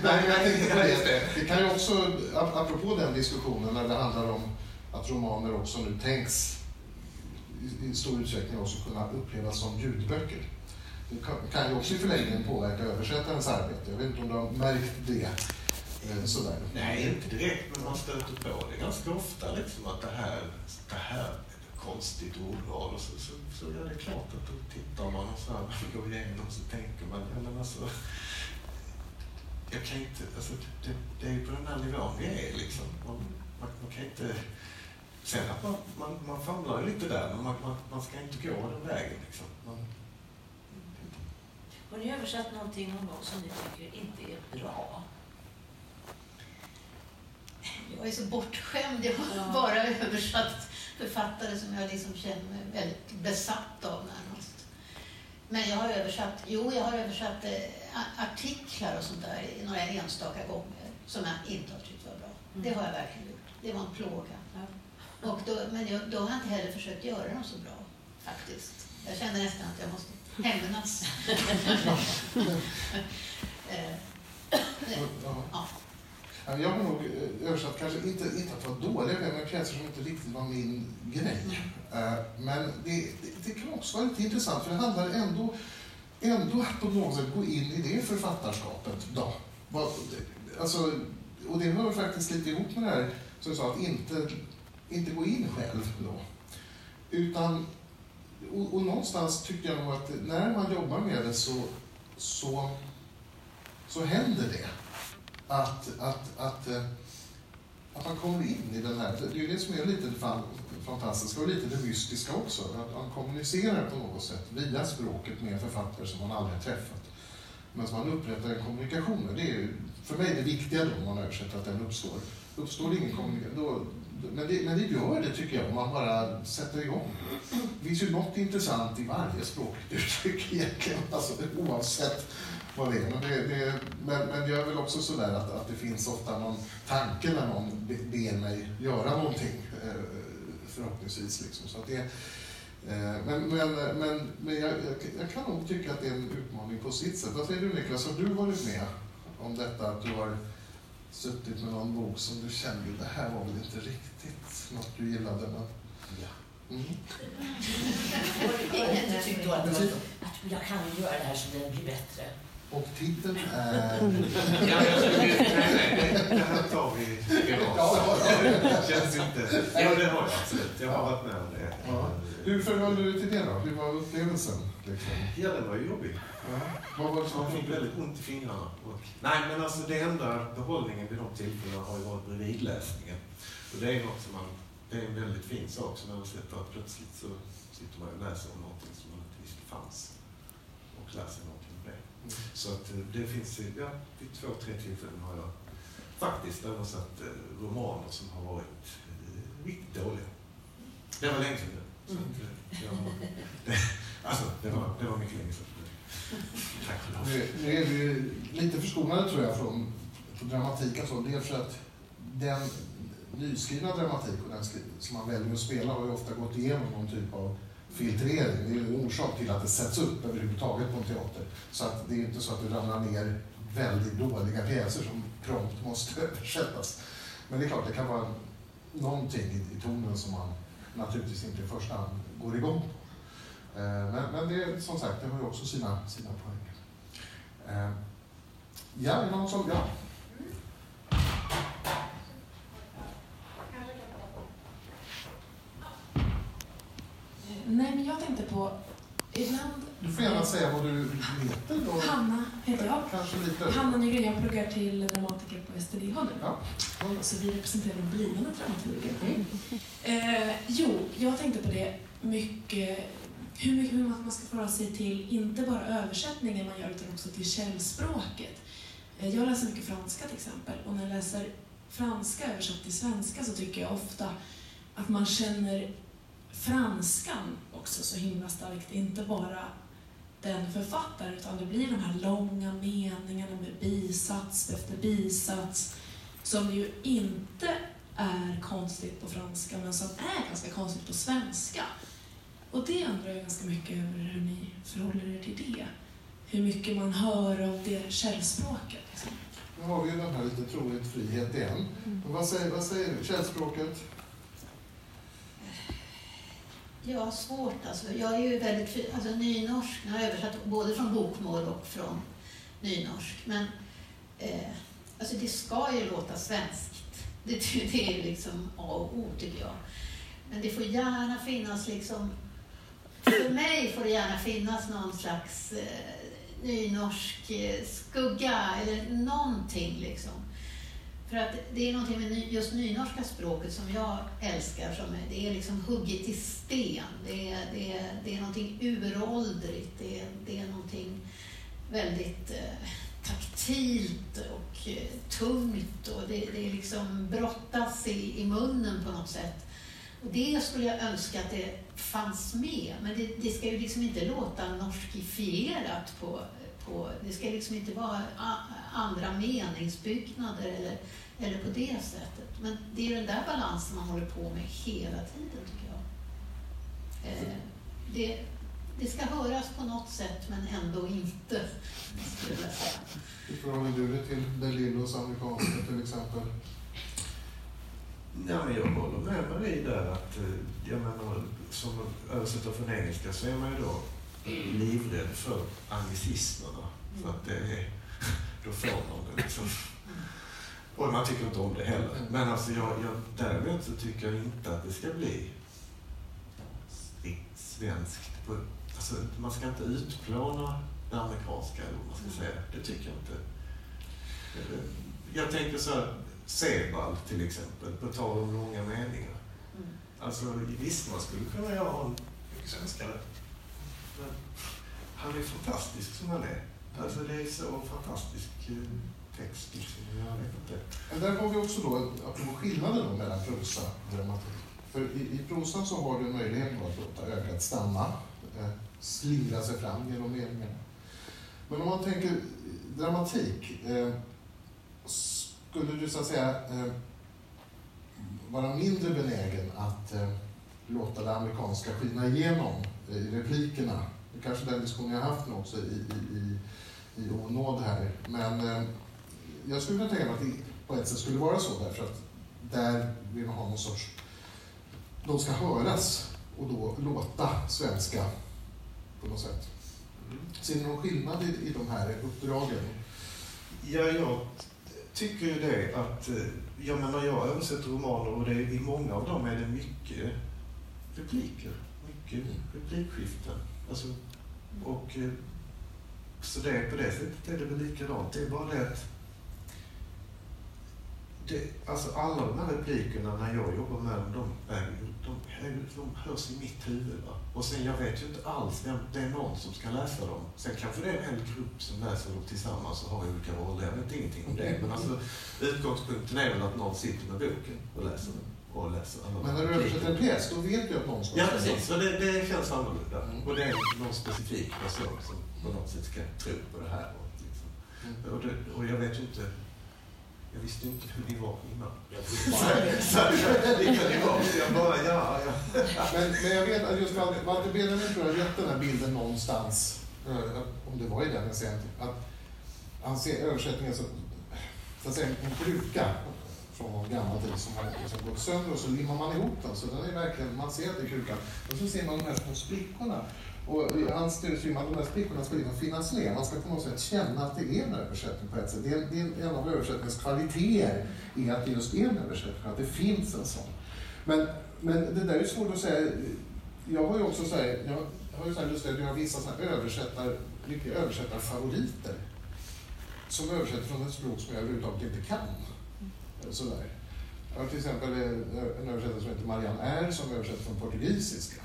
nej, nej, nej, det. kan ju också, ap- apropå den diskussionen när det handlar om att romaner också nu tänks i, stor utsträckning också kunna upplevas som ljudböcker. Det kan, ju också i förlängningen påverka översättarens arbete. Jag vet inte om du har märkt det eh, sådär. Nej, inte direkt, men man stöter på det ganska ofta liksom att det här, det här konstigt ordval och så, så, så är det klart att då tittar man och så här, man går igenom så tänker man, ja men alltså jag kan inte, alltså det, det är ju på den här nivån vi är liksom. Man, man, man kan inte, sen att man, man, man famlar ju lite där, men man, man, man ska inte gå den vägen liksom. Man, Har ni översatt någonting någon gång som ni tycker inte är bra? Jag är så bortskämd. Jag har Ja. bara översatt författare som jag liksom känner mig väldigt besatt av närmast. Men jag har översatt, jo, jag har översatt eh, artiklar och sånt där i några enstaka gånger som jag inte har tyckt var bra. Det har jag verkligen gjort. Det var en plåga. Ja. Och då, men jag, då har jag inte heller försökt göra dem så bra, faktiskt. Jag kände nästan att jag måste hämnas. <laughs> Eh, Ja. Ja. Ja, Jag har nog eh, översatt, kanske inte, inte att vara dåliga, men pjäser som inte riktigt var min grej. Eh, Men det, det, det kan också vara lite intressant, för det handlar ändå, ändå att på något sätt gå in i det författarskapet. Då. Alltså, och det hör faktiskt lite ihop med det här, som jag sa, att inte, inte gå in själv då. Utan, och, och någonstans tycker jag nog att när man jobbar med det så, så, så händer det att, att, att, eh, att man kommer in i den här, det är ju det som är lite fantastiska och lite det mystiska också, att man kommunicerar på något sätt via språket med författare som man aldrig har träffat. Men som man upprättar en kommunikation med. Det är ju för mig det viktiga då om man översätter att den uppstår. Uppstår det ingen kommunikation, men, det, men det gör det tycker jag om man bara sätter igång. Det finns ju något intressant i varje språkligt uttryck <laughs> egentligen, alltså, oavsett vad det är. Men, det, det, men, men jag är väl också sådär att, att det finns ofta någon tanke när någon be- ber mig göra någonting, eh, förhoppningsvis. Liksom. Så att det, eh, men men, men, men jag, jag, jag kan nog tycka att det är en utmaning på sitt sätt. Vad säger du Niklas, har du varit med om detta att du har suttit med någon bok som du kände, det här var väl inte riktigt något du gillade? Men... Ja. Mm. Inte tyckte att, det att jag kan göra det här så den blir bättre. Och titeln är... Ja, jag skulle, nej, nej, det här tar vi. Ja, känns inte... Ja, det har jag absolut. Jag har varit med om det. Ja. Hur förhöll du dig till det då? Hur var upplevelsen? Liksom? Ja, den var ju jobbig. Ja. Vad var det Så man som fick väldigt ont i fingrarna. Och, nej, men alltså det enda behållningen vid de tillfällena har ju varit bredvidläsningen. Och det är något som man... Det är en väldigt fin sak som översättare att plötsligt så sitter man och läser om någonting som man inte visste fanns. Och lär sig någonting om det. Mm. Så att eh, det finns, ja, vid två, tre tillfällen har jag faktiskt översatt eh, romaner som har varit eh, riktigt dåliga. Det var länge sedan nu. Så att, jag, det, <laughs> alltså, det var, det var mycket länge sedan. <laughs> Tack lov. Nu, nu är vi lite förskonade tror jag från, från dramatik och så. Dels för att den nyskrivna dramatik och den som man väljer att spela har ju ofta gått igenom någon typ av filtrering. Det är ju en orsak till att det sätts upp överhuvudtaget på en teater. Så att det är ju inte så att det ramlar ner väldigt dåliga pjäser som prompt måste <laughs> översättas. Men det är klart, det kan vara någonting i, i tonen som man naturligtvis inte i första hand går igång på. Eh, men, men det, är, som sagt, det har ju också sina, sina poänger. Eh, ja, är det någon som... Ja. Nej, men jag tänkte på... Ibland... Du får gärna säga vad du heter då. Hanna heter jag. Kanske lite... Hanna Nygren, jag pluggar till dramatiker på STDH nu. Ja. Så vi representerar de blivande dramatikerna. Eh, jo, jag tänkte på det mycket, hur mycket hur man ska förhålla sig till inte bara översättningen man gör utan också till källspråket. Eh, jag läser mycket franska till exempel och när jag läser franska översatt till svenska så tycker jag ofta att man känner franskan också så himla starkt. Inte bara den författaren utan det blir de här långa meningarna med bisats efter bisats som ju inte är konstigt på franska men som är ganska konstigt på svenska. Och det undrar jag ganska mycket över hur ni förhåller er till det. Hur mycket man hör av det källspråket. Liksom. Nu har vi ju den här lite troligt frihet igen. Men vad säger, vad säger du? Källspråket? Ja, svårt alltså. Jag är ju väldigt alltså nynorsk, jag har översatt både från bokmål och från nynorsk. Men eh, alltså det ska ju låta svenskt. <laughs> Det, det är liksom A och O tycker jag. Men det får gärna finnas liksom, för mig får det gärna finnas någon slags eh, nynorsk eh, skugga eller någonting liksom. För att det är någonting med just nynorska språket som jag älskar. Som är, det är liksom hugget i sten. Det är, det är, det är någonting uråldrigt. Det är, det är någonting väldigt eh, taktilt och eh, tungt. Och det, det är liksom brottas i, i munnen på något sätt. Och det skulle jag önska att det fanns med. Men det, det ska ju liksom inte låta norskifierat på, eh, på... Det ska liksom inte vara andra meningsbyggnader eller, eller på det sättet. Men det är den där balansen man håller på med hela tiden, tycker jag. Eh, det, det ska höras på något sätt, men ändå inte, skulle jag säga. Hur förhåller du dig till Delillos amerikanska till exempel? Ja, men jag håller med Marie där att, eh, jag menar, som översättare från engelska så är man ju då livrädd för anglicismerna. För att det är, <laughs> då får man det liksom. Och man tycker inte om det heller. Men alltså jag, jag, däremot så tycker jag inte att det ska bli svenskt. Alltså, man ska inte utplåna det amerikanska, eller vad man ska säga. Det tycker jag inte. Jag tänker så här, Sebald till exempel, på tal om långa meningar. Mm. Alltså visst, man skulle kunna göra mycket svenskare. Han är fantastisk som han är. Alltså det är så fantastisk eh, text. Liksom. Jag vet inte. Men där har vi också då, apropå skillnaden då mellan prosa och dramatik. För i, i prosan så har du möjlighet att låta ögat stanna, eh, slingra sig fram genom meningarna. Men om man tänker dramatik, eh, skulle du så att säga eh, vara mindre benägen att eh, låta det amerikanska skina igenom eh, i replikerna? Det kanske den diskussionen jag haft nu också i, i, i, i onåd här. Men eh, jag skulle kunna tänka mig att det på ett sätt skulle vara så därför att där vill man ha någon sorts... De ska höras och då låta svenska på något sätt. Ser ni någon skillnad i, i de här uppdragen? Ja, jag tycker ju det att, eh, jag menar jag översätter romaner och det, i många av dem är det mycket repliker, mycket replikskiften. Alltså, och, eh, så det, på det sättet är det väl likadant. Det är bara det att det, alltså alla de här replikerna när jag jobbar med dem, de, är, de, är, de hörs i mitt huvud. Va? Och sen jag vet ju inte alls vem, det är någon som ska läsa dem. Sen kanske det är en hel grupp som läser dem tillsammans och har olika roller. Jag vet ingenting om det. Men alltså, utgångspunkten är väl att någon sitter med boken och läser den. Och alla Men när du översätter en pjäs, då vet du att någon ska Ja, precis. Så det, det känns annorlunda. Mm. Och det är någon specifik person som på något sätt ska tro på det här. Och, liksom. Mm. och, det, och jag vet ju inte jag visste inte hur ni var innan. Så, jag bara, ja, ja. Men, men jag vet att just Walter Benjamin tror jag gett den här bilden någonstans, eh, om det var i den jag inte, att han ser översättningen som så att säga, en kruka från någon gammal tid som har liksom gått sönder och så limmar man ihop den. Så den är verkligen, man ser att det är krukan. Och så ser man de här små sprickorna. Och i hans teori att de här sprickorna ska liksom finnas med. Man ska på något sätt känna att det är en översättning på ett sätt. Det är, det är en av översättningens kvaliteter är att det just är en översättning, att det finns en sån. Men, men det där är svårt att säga. Jag har ju också så här, jag har ju så här lust att göra vissa såna här översättar, riktiga översättarfavoriter. Som översätter från ett språk som jag överhuvudtaget inte kan. Sådär. Jag har till exempel en översättare som heter Marianne R som översätter från portugisiska.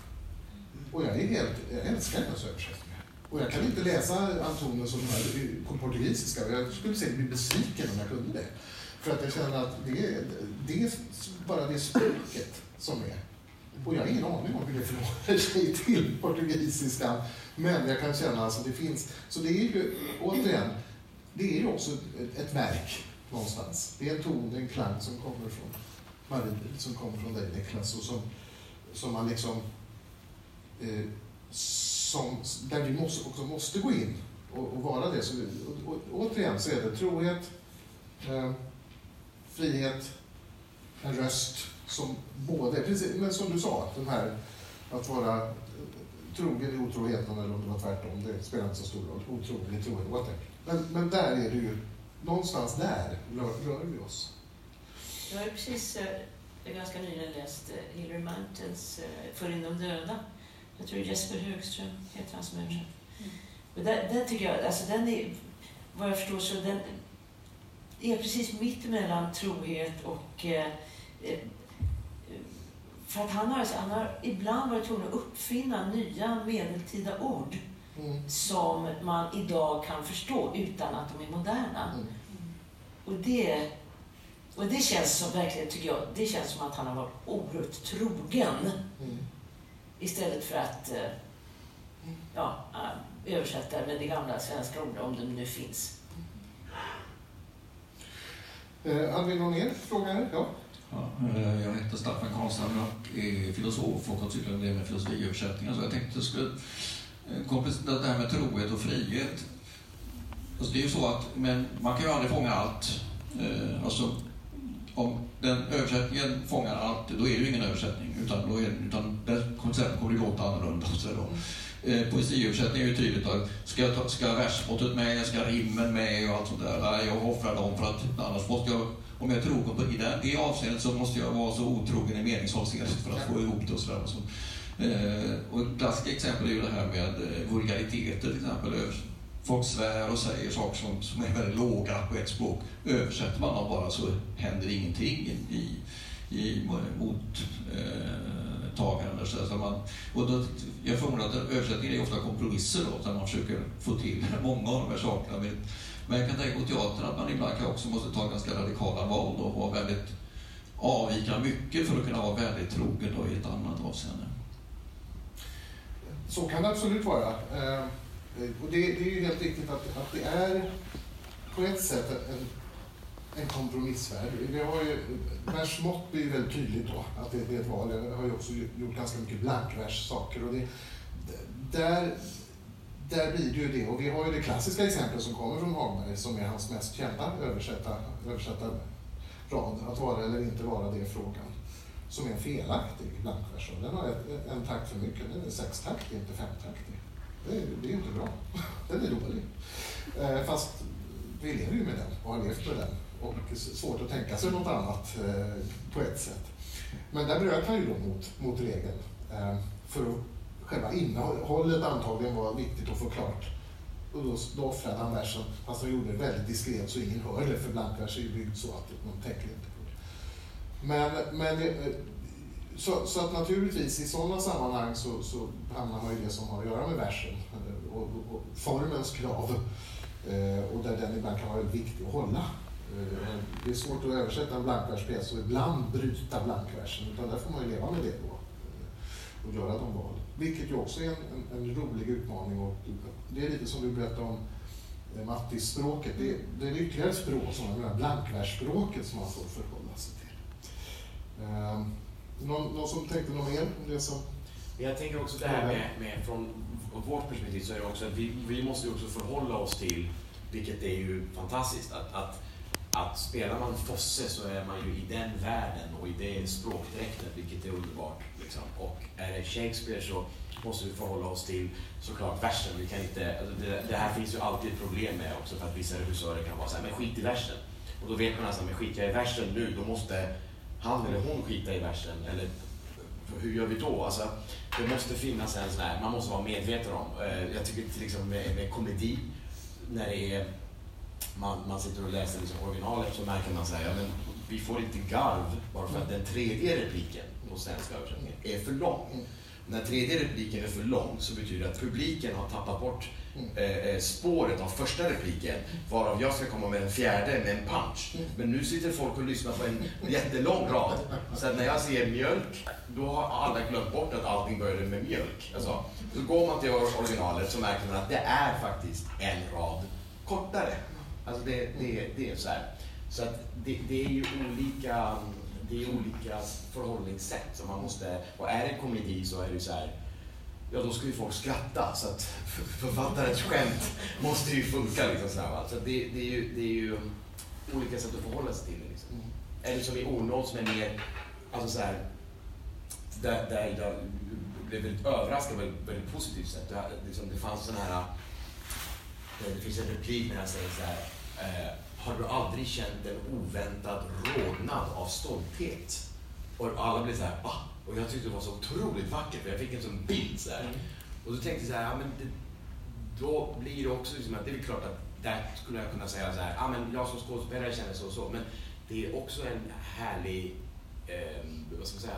Och jag är helt, jag älskar hennes översättningar. Och jag kan inte läsa Antonius och på portugisiska och jag skulle säkert bli besviken om jag kunde det. För att jag känner att det är, det är bara det språket som är. Och jag har ingen aning om hur det förhåller sig till portugisiska. Men jag kan känna att alltså, det finns. Så det är ju, återigen, det är ju också ett, ett verk någonstans. Det är en ton, det är en klang som kommer från Marie, som kommer från dig Niklas och som, som man liksom eh, som, där vi måste, också måste gå in och, och vara det. Så, och, och, återigen så är det trohet, eh, frihet, en röst som både, precis, men som du sa, den här att vara eh, trogen i otroheten eller om det var tvärtom, det spelar inte så stor roll. Otrogen i troheten, whatever. Men, men där är det ju, någonstans där rör, rör vi oss. Jag har precis eh, ganska nyligen läst eh, Hillary Mountains eh, För in de döda. Jag tror Jesper Högström heter han som översatt. Mm. Och där, där tycker jag, alltså den är, vad jag förstår så den är precis mitt emellan trohet och eh, eh, för att han har, han har ibland varit tvungen att uppfinna nya medeltida ord Mm. som man idag kan förstå utan att de är moderna. Mm. Och det, och det känns som verkligen, tycker jag, det känns som att han har varit oerhört trogen Mm. istället för att eh, ja, eh, översätta med det gamla svenska ordet, om det nu finns. Eh, hade vi någon mer fråga här? Ja. Ja, eh, jag heter Staffan Karlsson och är filosof och har sysslat en del med filosofiöversättningar. Så jag tänkte jag skulle Eh, det här med trohet och frihet. Alltså det är ju så att men man kan ju aldrig fånga allt. Eh, Alltså, om den översättningen fångar allt, då är det ju ingen översättning. Utan, då är, utan det konceptet kommer ju låta annorlunda. Så då. Eh, poesiöversättning är ju tydligt. Att ska, jag ta, ska versmåttet med, ska rimmen med och allt sånt där. Nej, jag offrar dem för att annars måste jag, om jag tror på i det, det avseendet så måste jag vara så otrogen i meningsavseendet för att få ihop det och sådär. Och så. Eh, och ett klassiskt exempel är ju det här med eh, vulgariteter till exempel. Folk svär och säger saker som, som är väldigt låga på ett språk. Översätter man dem bara så händer ingenting i, i, mottagaren. Eh, Så man, och då, jag förmodar att översättningar är ofta kompromisser då, där man försöker få till <laughs> många av de här sakerna Men, Men jag kan tänka på teatern att man ibland kan också måste ta ganska radikala val och vara väldigt avvika mycket för att kunna vara väldigt trogen då i ett annat avseende. Så kan det absolut vara. Eh, och det, det är ju helt riktigt att, att det är på ett sätt en, en kompromissvärld. Vi har ju, versmått blir väldigt tydligt då, att det, det är ett val. Jag har ju också gjort ganska mycket blankverssaker. Och det, där, där blir det ju det. Och vi har ju det klassiska exemplet som kommer från Hagberg som är hans mest kända översatta, översatta rad. Att vara eller inte vara, det är frågan. Som är en felaktig blankvers. Den har ett, en takt för mycket. Den är sextaktig, inte femtaktig. Det är, det är inte bra. <laughs> Den är dålig. Eh, fast vi lever ju med den och har levt med den. Och svårt att tänka sig något annat eh, på ett sätt. Men där bröt han ju då mot, mot regeln. Eh, för att själva innehållet antagligen var viktigt att få klart. Och då, då offrade han versen, fast han gjorde det väldigt diskret så ingen hör det, för blankvers är ju byggd så att man tänker inte på det. Men, men eh, så, så, att naturligtvis i sådana sammanhang så, så hamnar man i det som har att göra med versen och, och, och formens krav. Eh, och där den ibland kan vara väldigt viktig att hålla. Eh, det är svårt att översätta en blankverspjäs och ibland bryta blankversen, utan där får man ju leva med det då eh, och göra de val. Vilket ju också är en, en, en, rolig utmaning. Och det är lite som du berättade om eh, Mattis-språket. Det, det, är ytterligare ett språk, som blankversspråket som man får förhålla. Eh, någon, någon som tänkte något mer om det som... Jag tänker också det här med, med från vårt perspektiv så är det också att vi, vi måste också förhålla oss till, vilket är ju fantastiskt, att, att att spelar man Fosse så är man ju i den världen och i det språkdräkten, vilket är underbart. Liksom. Och är det Shakespeare så måste vi förhålla oss till såklart versen. Vi kan inte, alltså det, det, här finns ju alltid problem med också för att vissa regissörer kan vara så här, men skit i versen. Och då vet man nästan, men skiter jag i versen nu, då måste han eller hon skita i versen. Eller hur gör vi då? Alltså, det måste finnas en sån här, man måste vara medveten om. Eh, jag tycker till exempel med, med komedi, när det är man, man sitter och läser liksom originalet så märker man att ja, vi får inte garv bara för att den tredje repliken på svenska översättningen är för lång. När tredje repliken är för lång så betyder det att publiken har tappat bort mm. eh, eh, spåret av första repliken varav jag ska komma med en fjärde med en punch. Mm. Men nu sitter folk och lyssnar på en jättelång rad. Så att när jag säger mjölk, då har alla glömt bort att allting började med mjölk. Alltså, då går man till originalet så märker man att det är faktiskt en rad kortare. Alltså det, det, det är så här. Så att det, det, är ju olika, det är olika förhållningssätt. Så man måste, och är det komedi så är det så här, ja då ska ju folk skratta. Så att författarens skämt måste ju funka. Liksom så, här, så det, det, är ju, det är ju olika sätt att förhålla sig till det. Liksom. Mm. Eller som i ordnål som är mer, alltså så här, där, där jag blev väldigt överraskad på ett väldigt positivt sätt. Det, liksom, det fanns sån här det finns en replik när han säger så här. Eh, har du aldrig känt en oväntad rodnad av stolthet? Och alla blir så här, va? Och jag tyckte det var så otroligt vackert, för jag fick en sån bild så här. Mm. Och då tänkte jag så här, ja, men det, då blir det också liksom att det är klart att där skulle jag kunna säga så här, ja men jag som skådespelare känner så och så, men det är också en härlig, eh, vad ska man säga,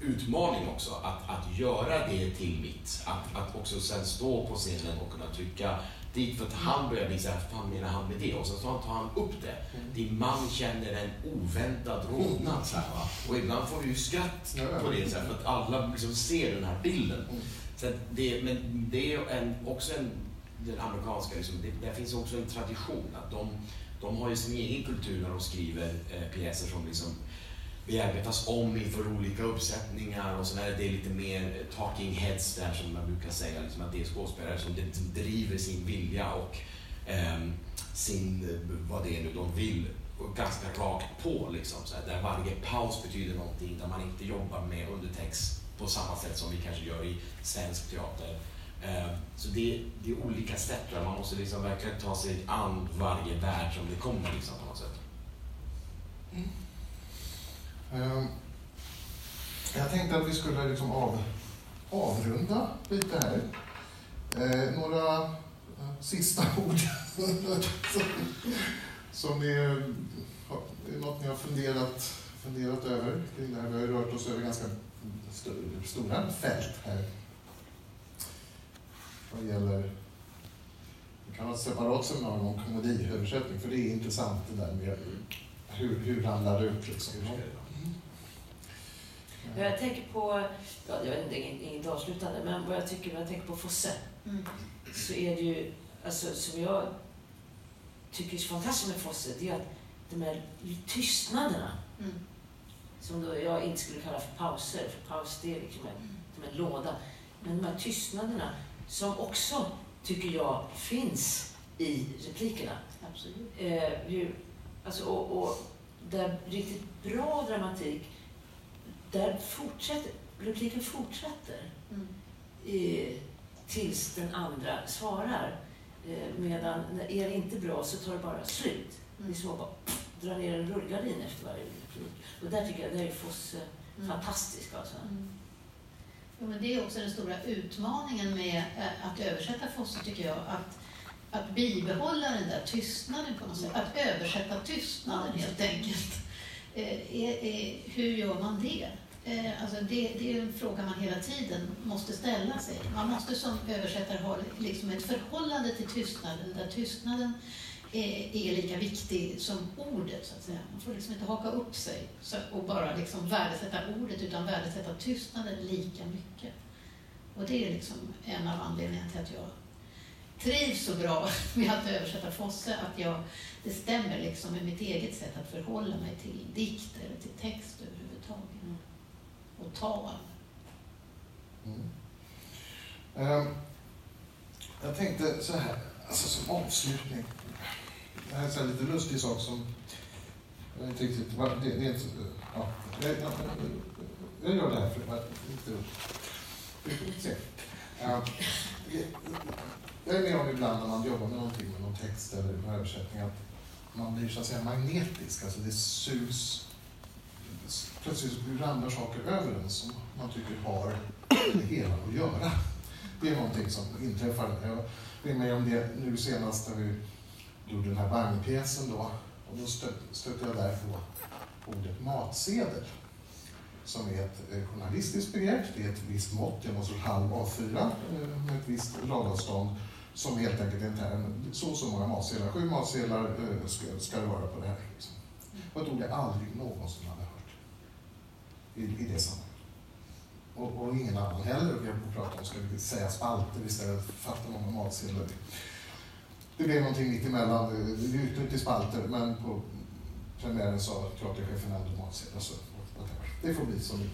utmaning också att, att göra det till mitt. Att, att också sen stå på scenen och kunna trycka dit för att han börjar bli såhär, fan menar han med det? Och så tar han upp det. Mm. Din man känner en oväntad rodnad. Så här? Och ibland får vi ju skratt på det så här, för att alla liksom ser den här bilden. Mm. Så det, men det är en, också en, den amerikanska, liksom, det, där finns också en tradition att de, de har ju sin egen kultur när de skriver eh, pjäser som liksom bearbetas om inför olika uppsättningar och sen är det lite mer talking heads där som man brukar säga, liksom att det är skådespelare som liksom driver sin vilja och eh, sin, vad det är nu de vill, ganska rakt på. Liksom, så här, där varje paus betyder någonting, där man inte jobbar med undertext på samma sätt som vi kanske gör i svensk teater. Eh, så det, det, är olika sätt där man måste liksom verkligen ta sig an varje värld som det kommer liksom, på något sätt. Mm. Ehm, Ehm, jag tänkte att vi skulle liksom av, avrunda lite här. Ehm, några eh, sista <laughs> ord som är, är något ni har funderat, funderat över kring det här. Vi har rört oss över ganska stora fält här vad gäller det kan vara ett separat seminarium om komediöversättning, för det är intressant det där med hur, hur ramlar det ut liksom. Jag tänker på, ja, jag vet inte, inget, inget avslutande, men vad jag tycker när jag tänker på Fosse Mm. så är det ju, alltså som jag tycker är så fantastiskt med Fosse, det är att de här tystnaderna Mm. som då jag inte skulle kalla för pauser, för paus det är liksom en, som en låda. Men de här tystnaderna som också, tycker jag, finns i replikerna. Absolut. Eh, ju, alltså, och, och där riktigt bra dramatik, där fortsätter, repliken fortsätter Mm. eh, tills den andra svarar. Eh, medan är det inte bra så tar det bara slut. Det är som att bara pff, dra ner en rullgardin efter varje replik. Och där tycker jag, där är Fosse Mm. fantastisk alltså. Mm. Jo, men det är också den stora utmaningen med eh, att översätta Fosse, tycker jag. Att, att bibehålla den där tystnaden på något sätt. Att översätta tystnaden helt enkelt. Eh, är, hur gör man det? Eh, alltså det? Det är en fråga man hela tiden måste ställa sig. Man måste som översättare ha liksom ett förhållande till tystnaden där tystnaden är, är lika viktig som ordet, så att säga. Man får liksom inte haka upp sig och bara liksom värdesätta ordet, utan värdesätta tystnaden lika mycket. Och det är liksom en av anledningarna till att jag trivs så bra <laughs> med att översätta Fosse, att jag, det stämmer liksom med mitt eget sätt att förhålla mig till dikt eller till text överhuvudtaget. Och tal. Mm. Ehm, jag tänkte så här, alltså som avslutning. Det här är en lite lustig sak som jag inte riktigt, Det, det, det ja, jag, jag, jag gör det här för att... Vi får se. Ehm, jag är med om ibland när man jobbar med någonting, med någon text eller någon översättning, att man blir så att säga magnetisk, alltså det sugs plötsligt ramlar saker över en som man tycker har med det hela att göra. Det är någonting som inträffar. Jag var med om det nu senast när vi gjorde den här bangpjäsen då. Och då stötte jag där på ordet matsedel. Som är ett eh, journalistiskt begrepp. Det är ett visst mått, Jag sorts halv A4 eh, med ett visst radavstånd. Som helt enkelt är en term. Så och så många matsedlar. Sju matsedlar eh, ska, ska det vara på det här. Liksom. Och ett ord jag aldrig någonsin har i, i det sammanhanget. Och, och ingen annan heller. Vi har pratat om, ska vi säga spalter istället? Fatta många matsedlar. Det blev någonting mitt emellan. Det det utnyttjade spalter, men på premiären sa teaterchefen nämnde matsedlar. Så det får bli det blir.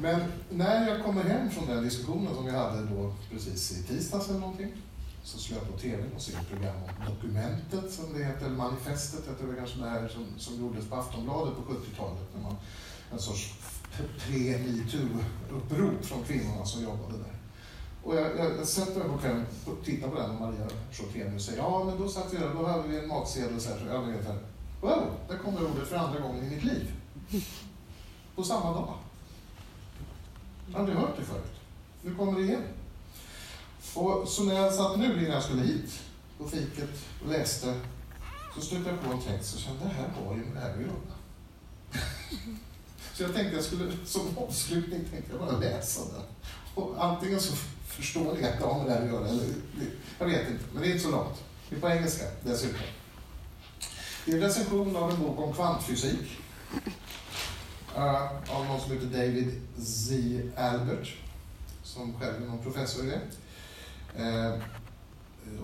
<laughs> Men när jag kommer hem från den diskussionen som vi hade då precis i tisdags eller någonting så slår jag på tvn och ser ett program om Dokumentet som det heter, eller Manifestet heter det kanske det här som, som gjordes på Aftonbladet på 70-talet. När man, en sorts pre-metoo-upprop från kvinnorna som jobbade där. Och jag, jag, jag sätter mig på kvällen och tittar på den och Maria Schottenius säger ja men då satt vi där, då hade vi en matsedel så här, så jag vet här. Wow, där kommer ordet för andra gången i mitt liv. På samma dag. Jag har aldrig hört det förut. Nu kommer det igen. Och så när jag satt nu innan jag skulle hit på fiket och läste så stötte jag på en text och kände det här har ju med det här att göra. Så jag tänkte jag skulle som avslutning tänkte jag bara läsa den. Och antingen så förstår ni att det har med det här att göra eller jag vet inte, men det är inte så långt. Det är på engelska dessutom. Det är en recension av en bok om kvantfysik. Uh, av någon som heter David Z. Albert, som själv är någon professor i det. Uh,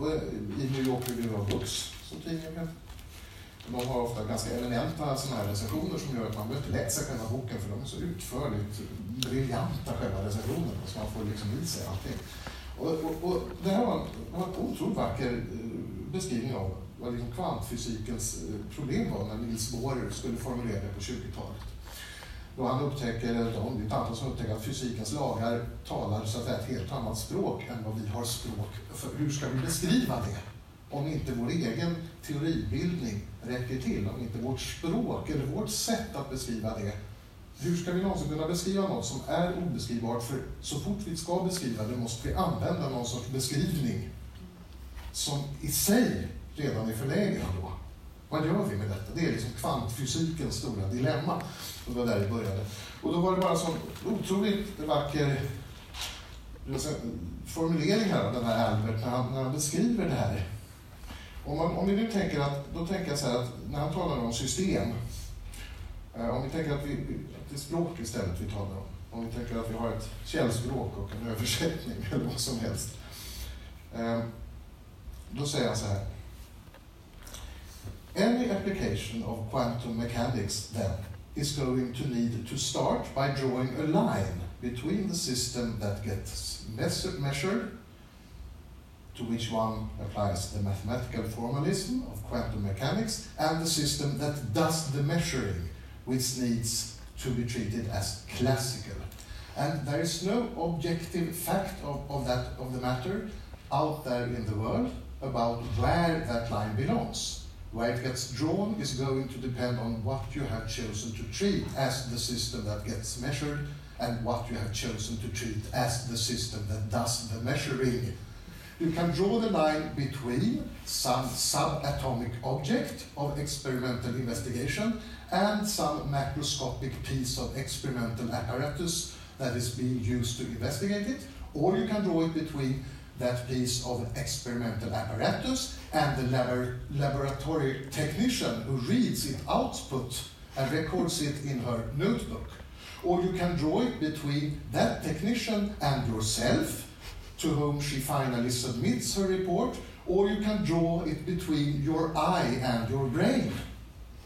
och I New York Review of Books, som tidningen heter. De har ofta ganska eminenta såna här recensioner som gör att man behöver inte läsa själva boken för de är så utförligt briljanta själva recensionerna så man får liksom i sig allting. Och, och, och det här var, var en otroligt vacker eh, beskrivning av vad liksom kvantfysikens eh, problem var när Niels Bohr skulle formulera det på 20-talet. Då han upptäcker, eller de, det är ett antal som upptäcker att fysikens lagar talar så att säga ett helt annat språk än vad vi har språk för. Hur ska vi beskriva det? Om inte vår egen teoribildning räcker till, om inte vårt språk eller vårt sätt att beskriva det. Hur ska vi någonsin kunna beskriva något som är obeskrivbart? För så fort vi ska beskriva det måste vi använda någon sorts beskrivning som i sig redan är förlägen då. Vad gör vi med detta? Det är liksom kvantfysikens stora dilemma. Och det var där det började. Och då var det bara en sån otroligt vacker formulering här av den här Albert när han, när han beskriver det här. Om, man, om vi nu tänker att, då tänker jag så här att när han talar om system, eh, om vi tänker att, vi, att det är språk istället vi talar om, om vi tänker att vi har ett källspråk och en översättning <laughs> eller vad som helst. Eh, då säger han så här. Any application of quantum mechanics then is going to need to start by drawing a line between the system that gets measured, to which one applies the mathematical formalism of quantum mechanics, and the system that does the measuring, which needs to be treated as classical. And there is no objective fact of, of that of the matter out there in the world about where that line belongs. Where it gets drawn is going to depend on what you have chosen to treat as the system that gets measured and what you have chosen to treat as the system that does the measuring. You can draw the line between some subatomic object of experimental investigation and some macroscopic piece of experimental apparatus that is being used to investigate it, or you can draw it between that piece of experimental apparatus and the labor laboratory technician who reads its output and records it in her notebook. Or you can draw it between that technician and yourself, to whom she finally submits her report, or you can draw it between your eye and your brain.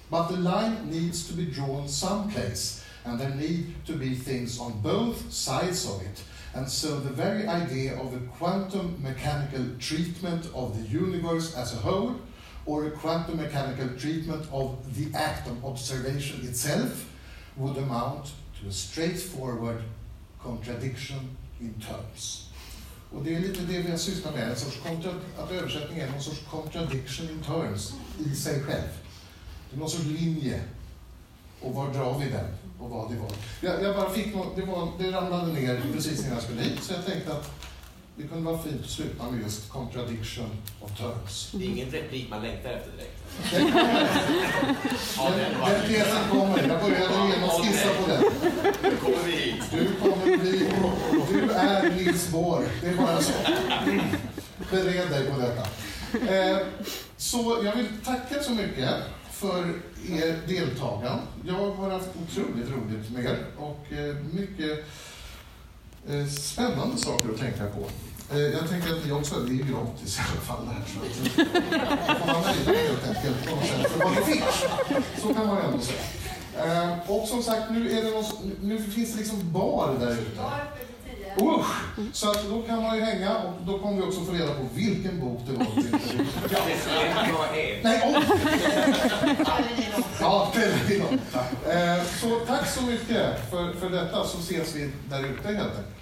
But the line needs to be drawn someplace, and there need to be things on both sides of it. And so the very idea of a quantum mechanical treatment of the universe as a whole, or a quantum mechanical treatment of the act of observation itself, would amount to a straightforward contradiction in terms. Och det är lite det vi har sysslat med, en sorts att översättning är någon sorts contradiction in terms i sig själv. Det är någon sorts linje. Och var drar vi den? Och vad det var. Jag, jag bara fick något, det, var, det ramlade ner precis innan jag skulle hit, så jag tänkte att det kunde vara fint att sluta med just contradiction of terms. Det är ingen replik man längtar efter direkt. Den. Den pjäsen kommer. Jag började redan skissa på den. Nu kommer vi hit. Du kommer bli... Du är Nils Bohr. Det är bara så. Bered dig på detta. Eh, så jag vill tacka så mycket för er deltagande. Jag har haft otroligt roligt med er och eh, mycket eh, spännande saker att tänka på. Eh, jag tänker att ni också, det är gratis i alla fall det här. Så att, får man nöjda helt enkelt på något sätt för vad ni fick. Så kan man ändå säga. Och som sagt, nu, är det någon, nu finns det liksom bar där ute. Usch! Så att då kan man ju hänga och då kommer vi också få reda på vilken bok det var. <laughs> Ja. Nej, oj! Ja, väldigt långt. Så tack så mycket för, för detta så ses vi där ute helt enkelt.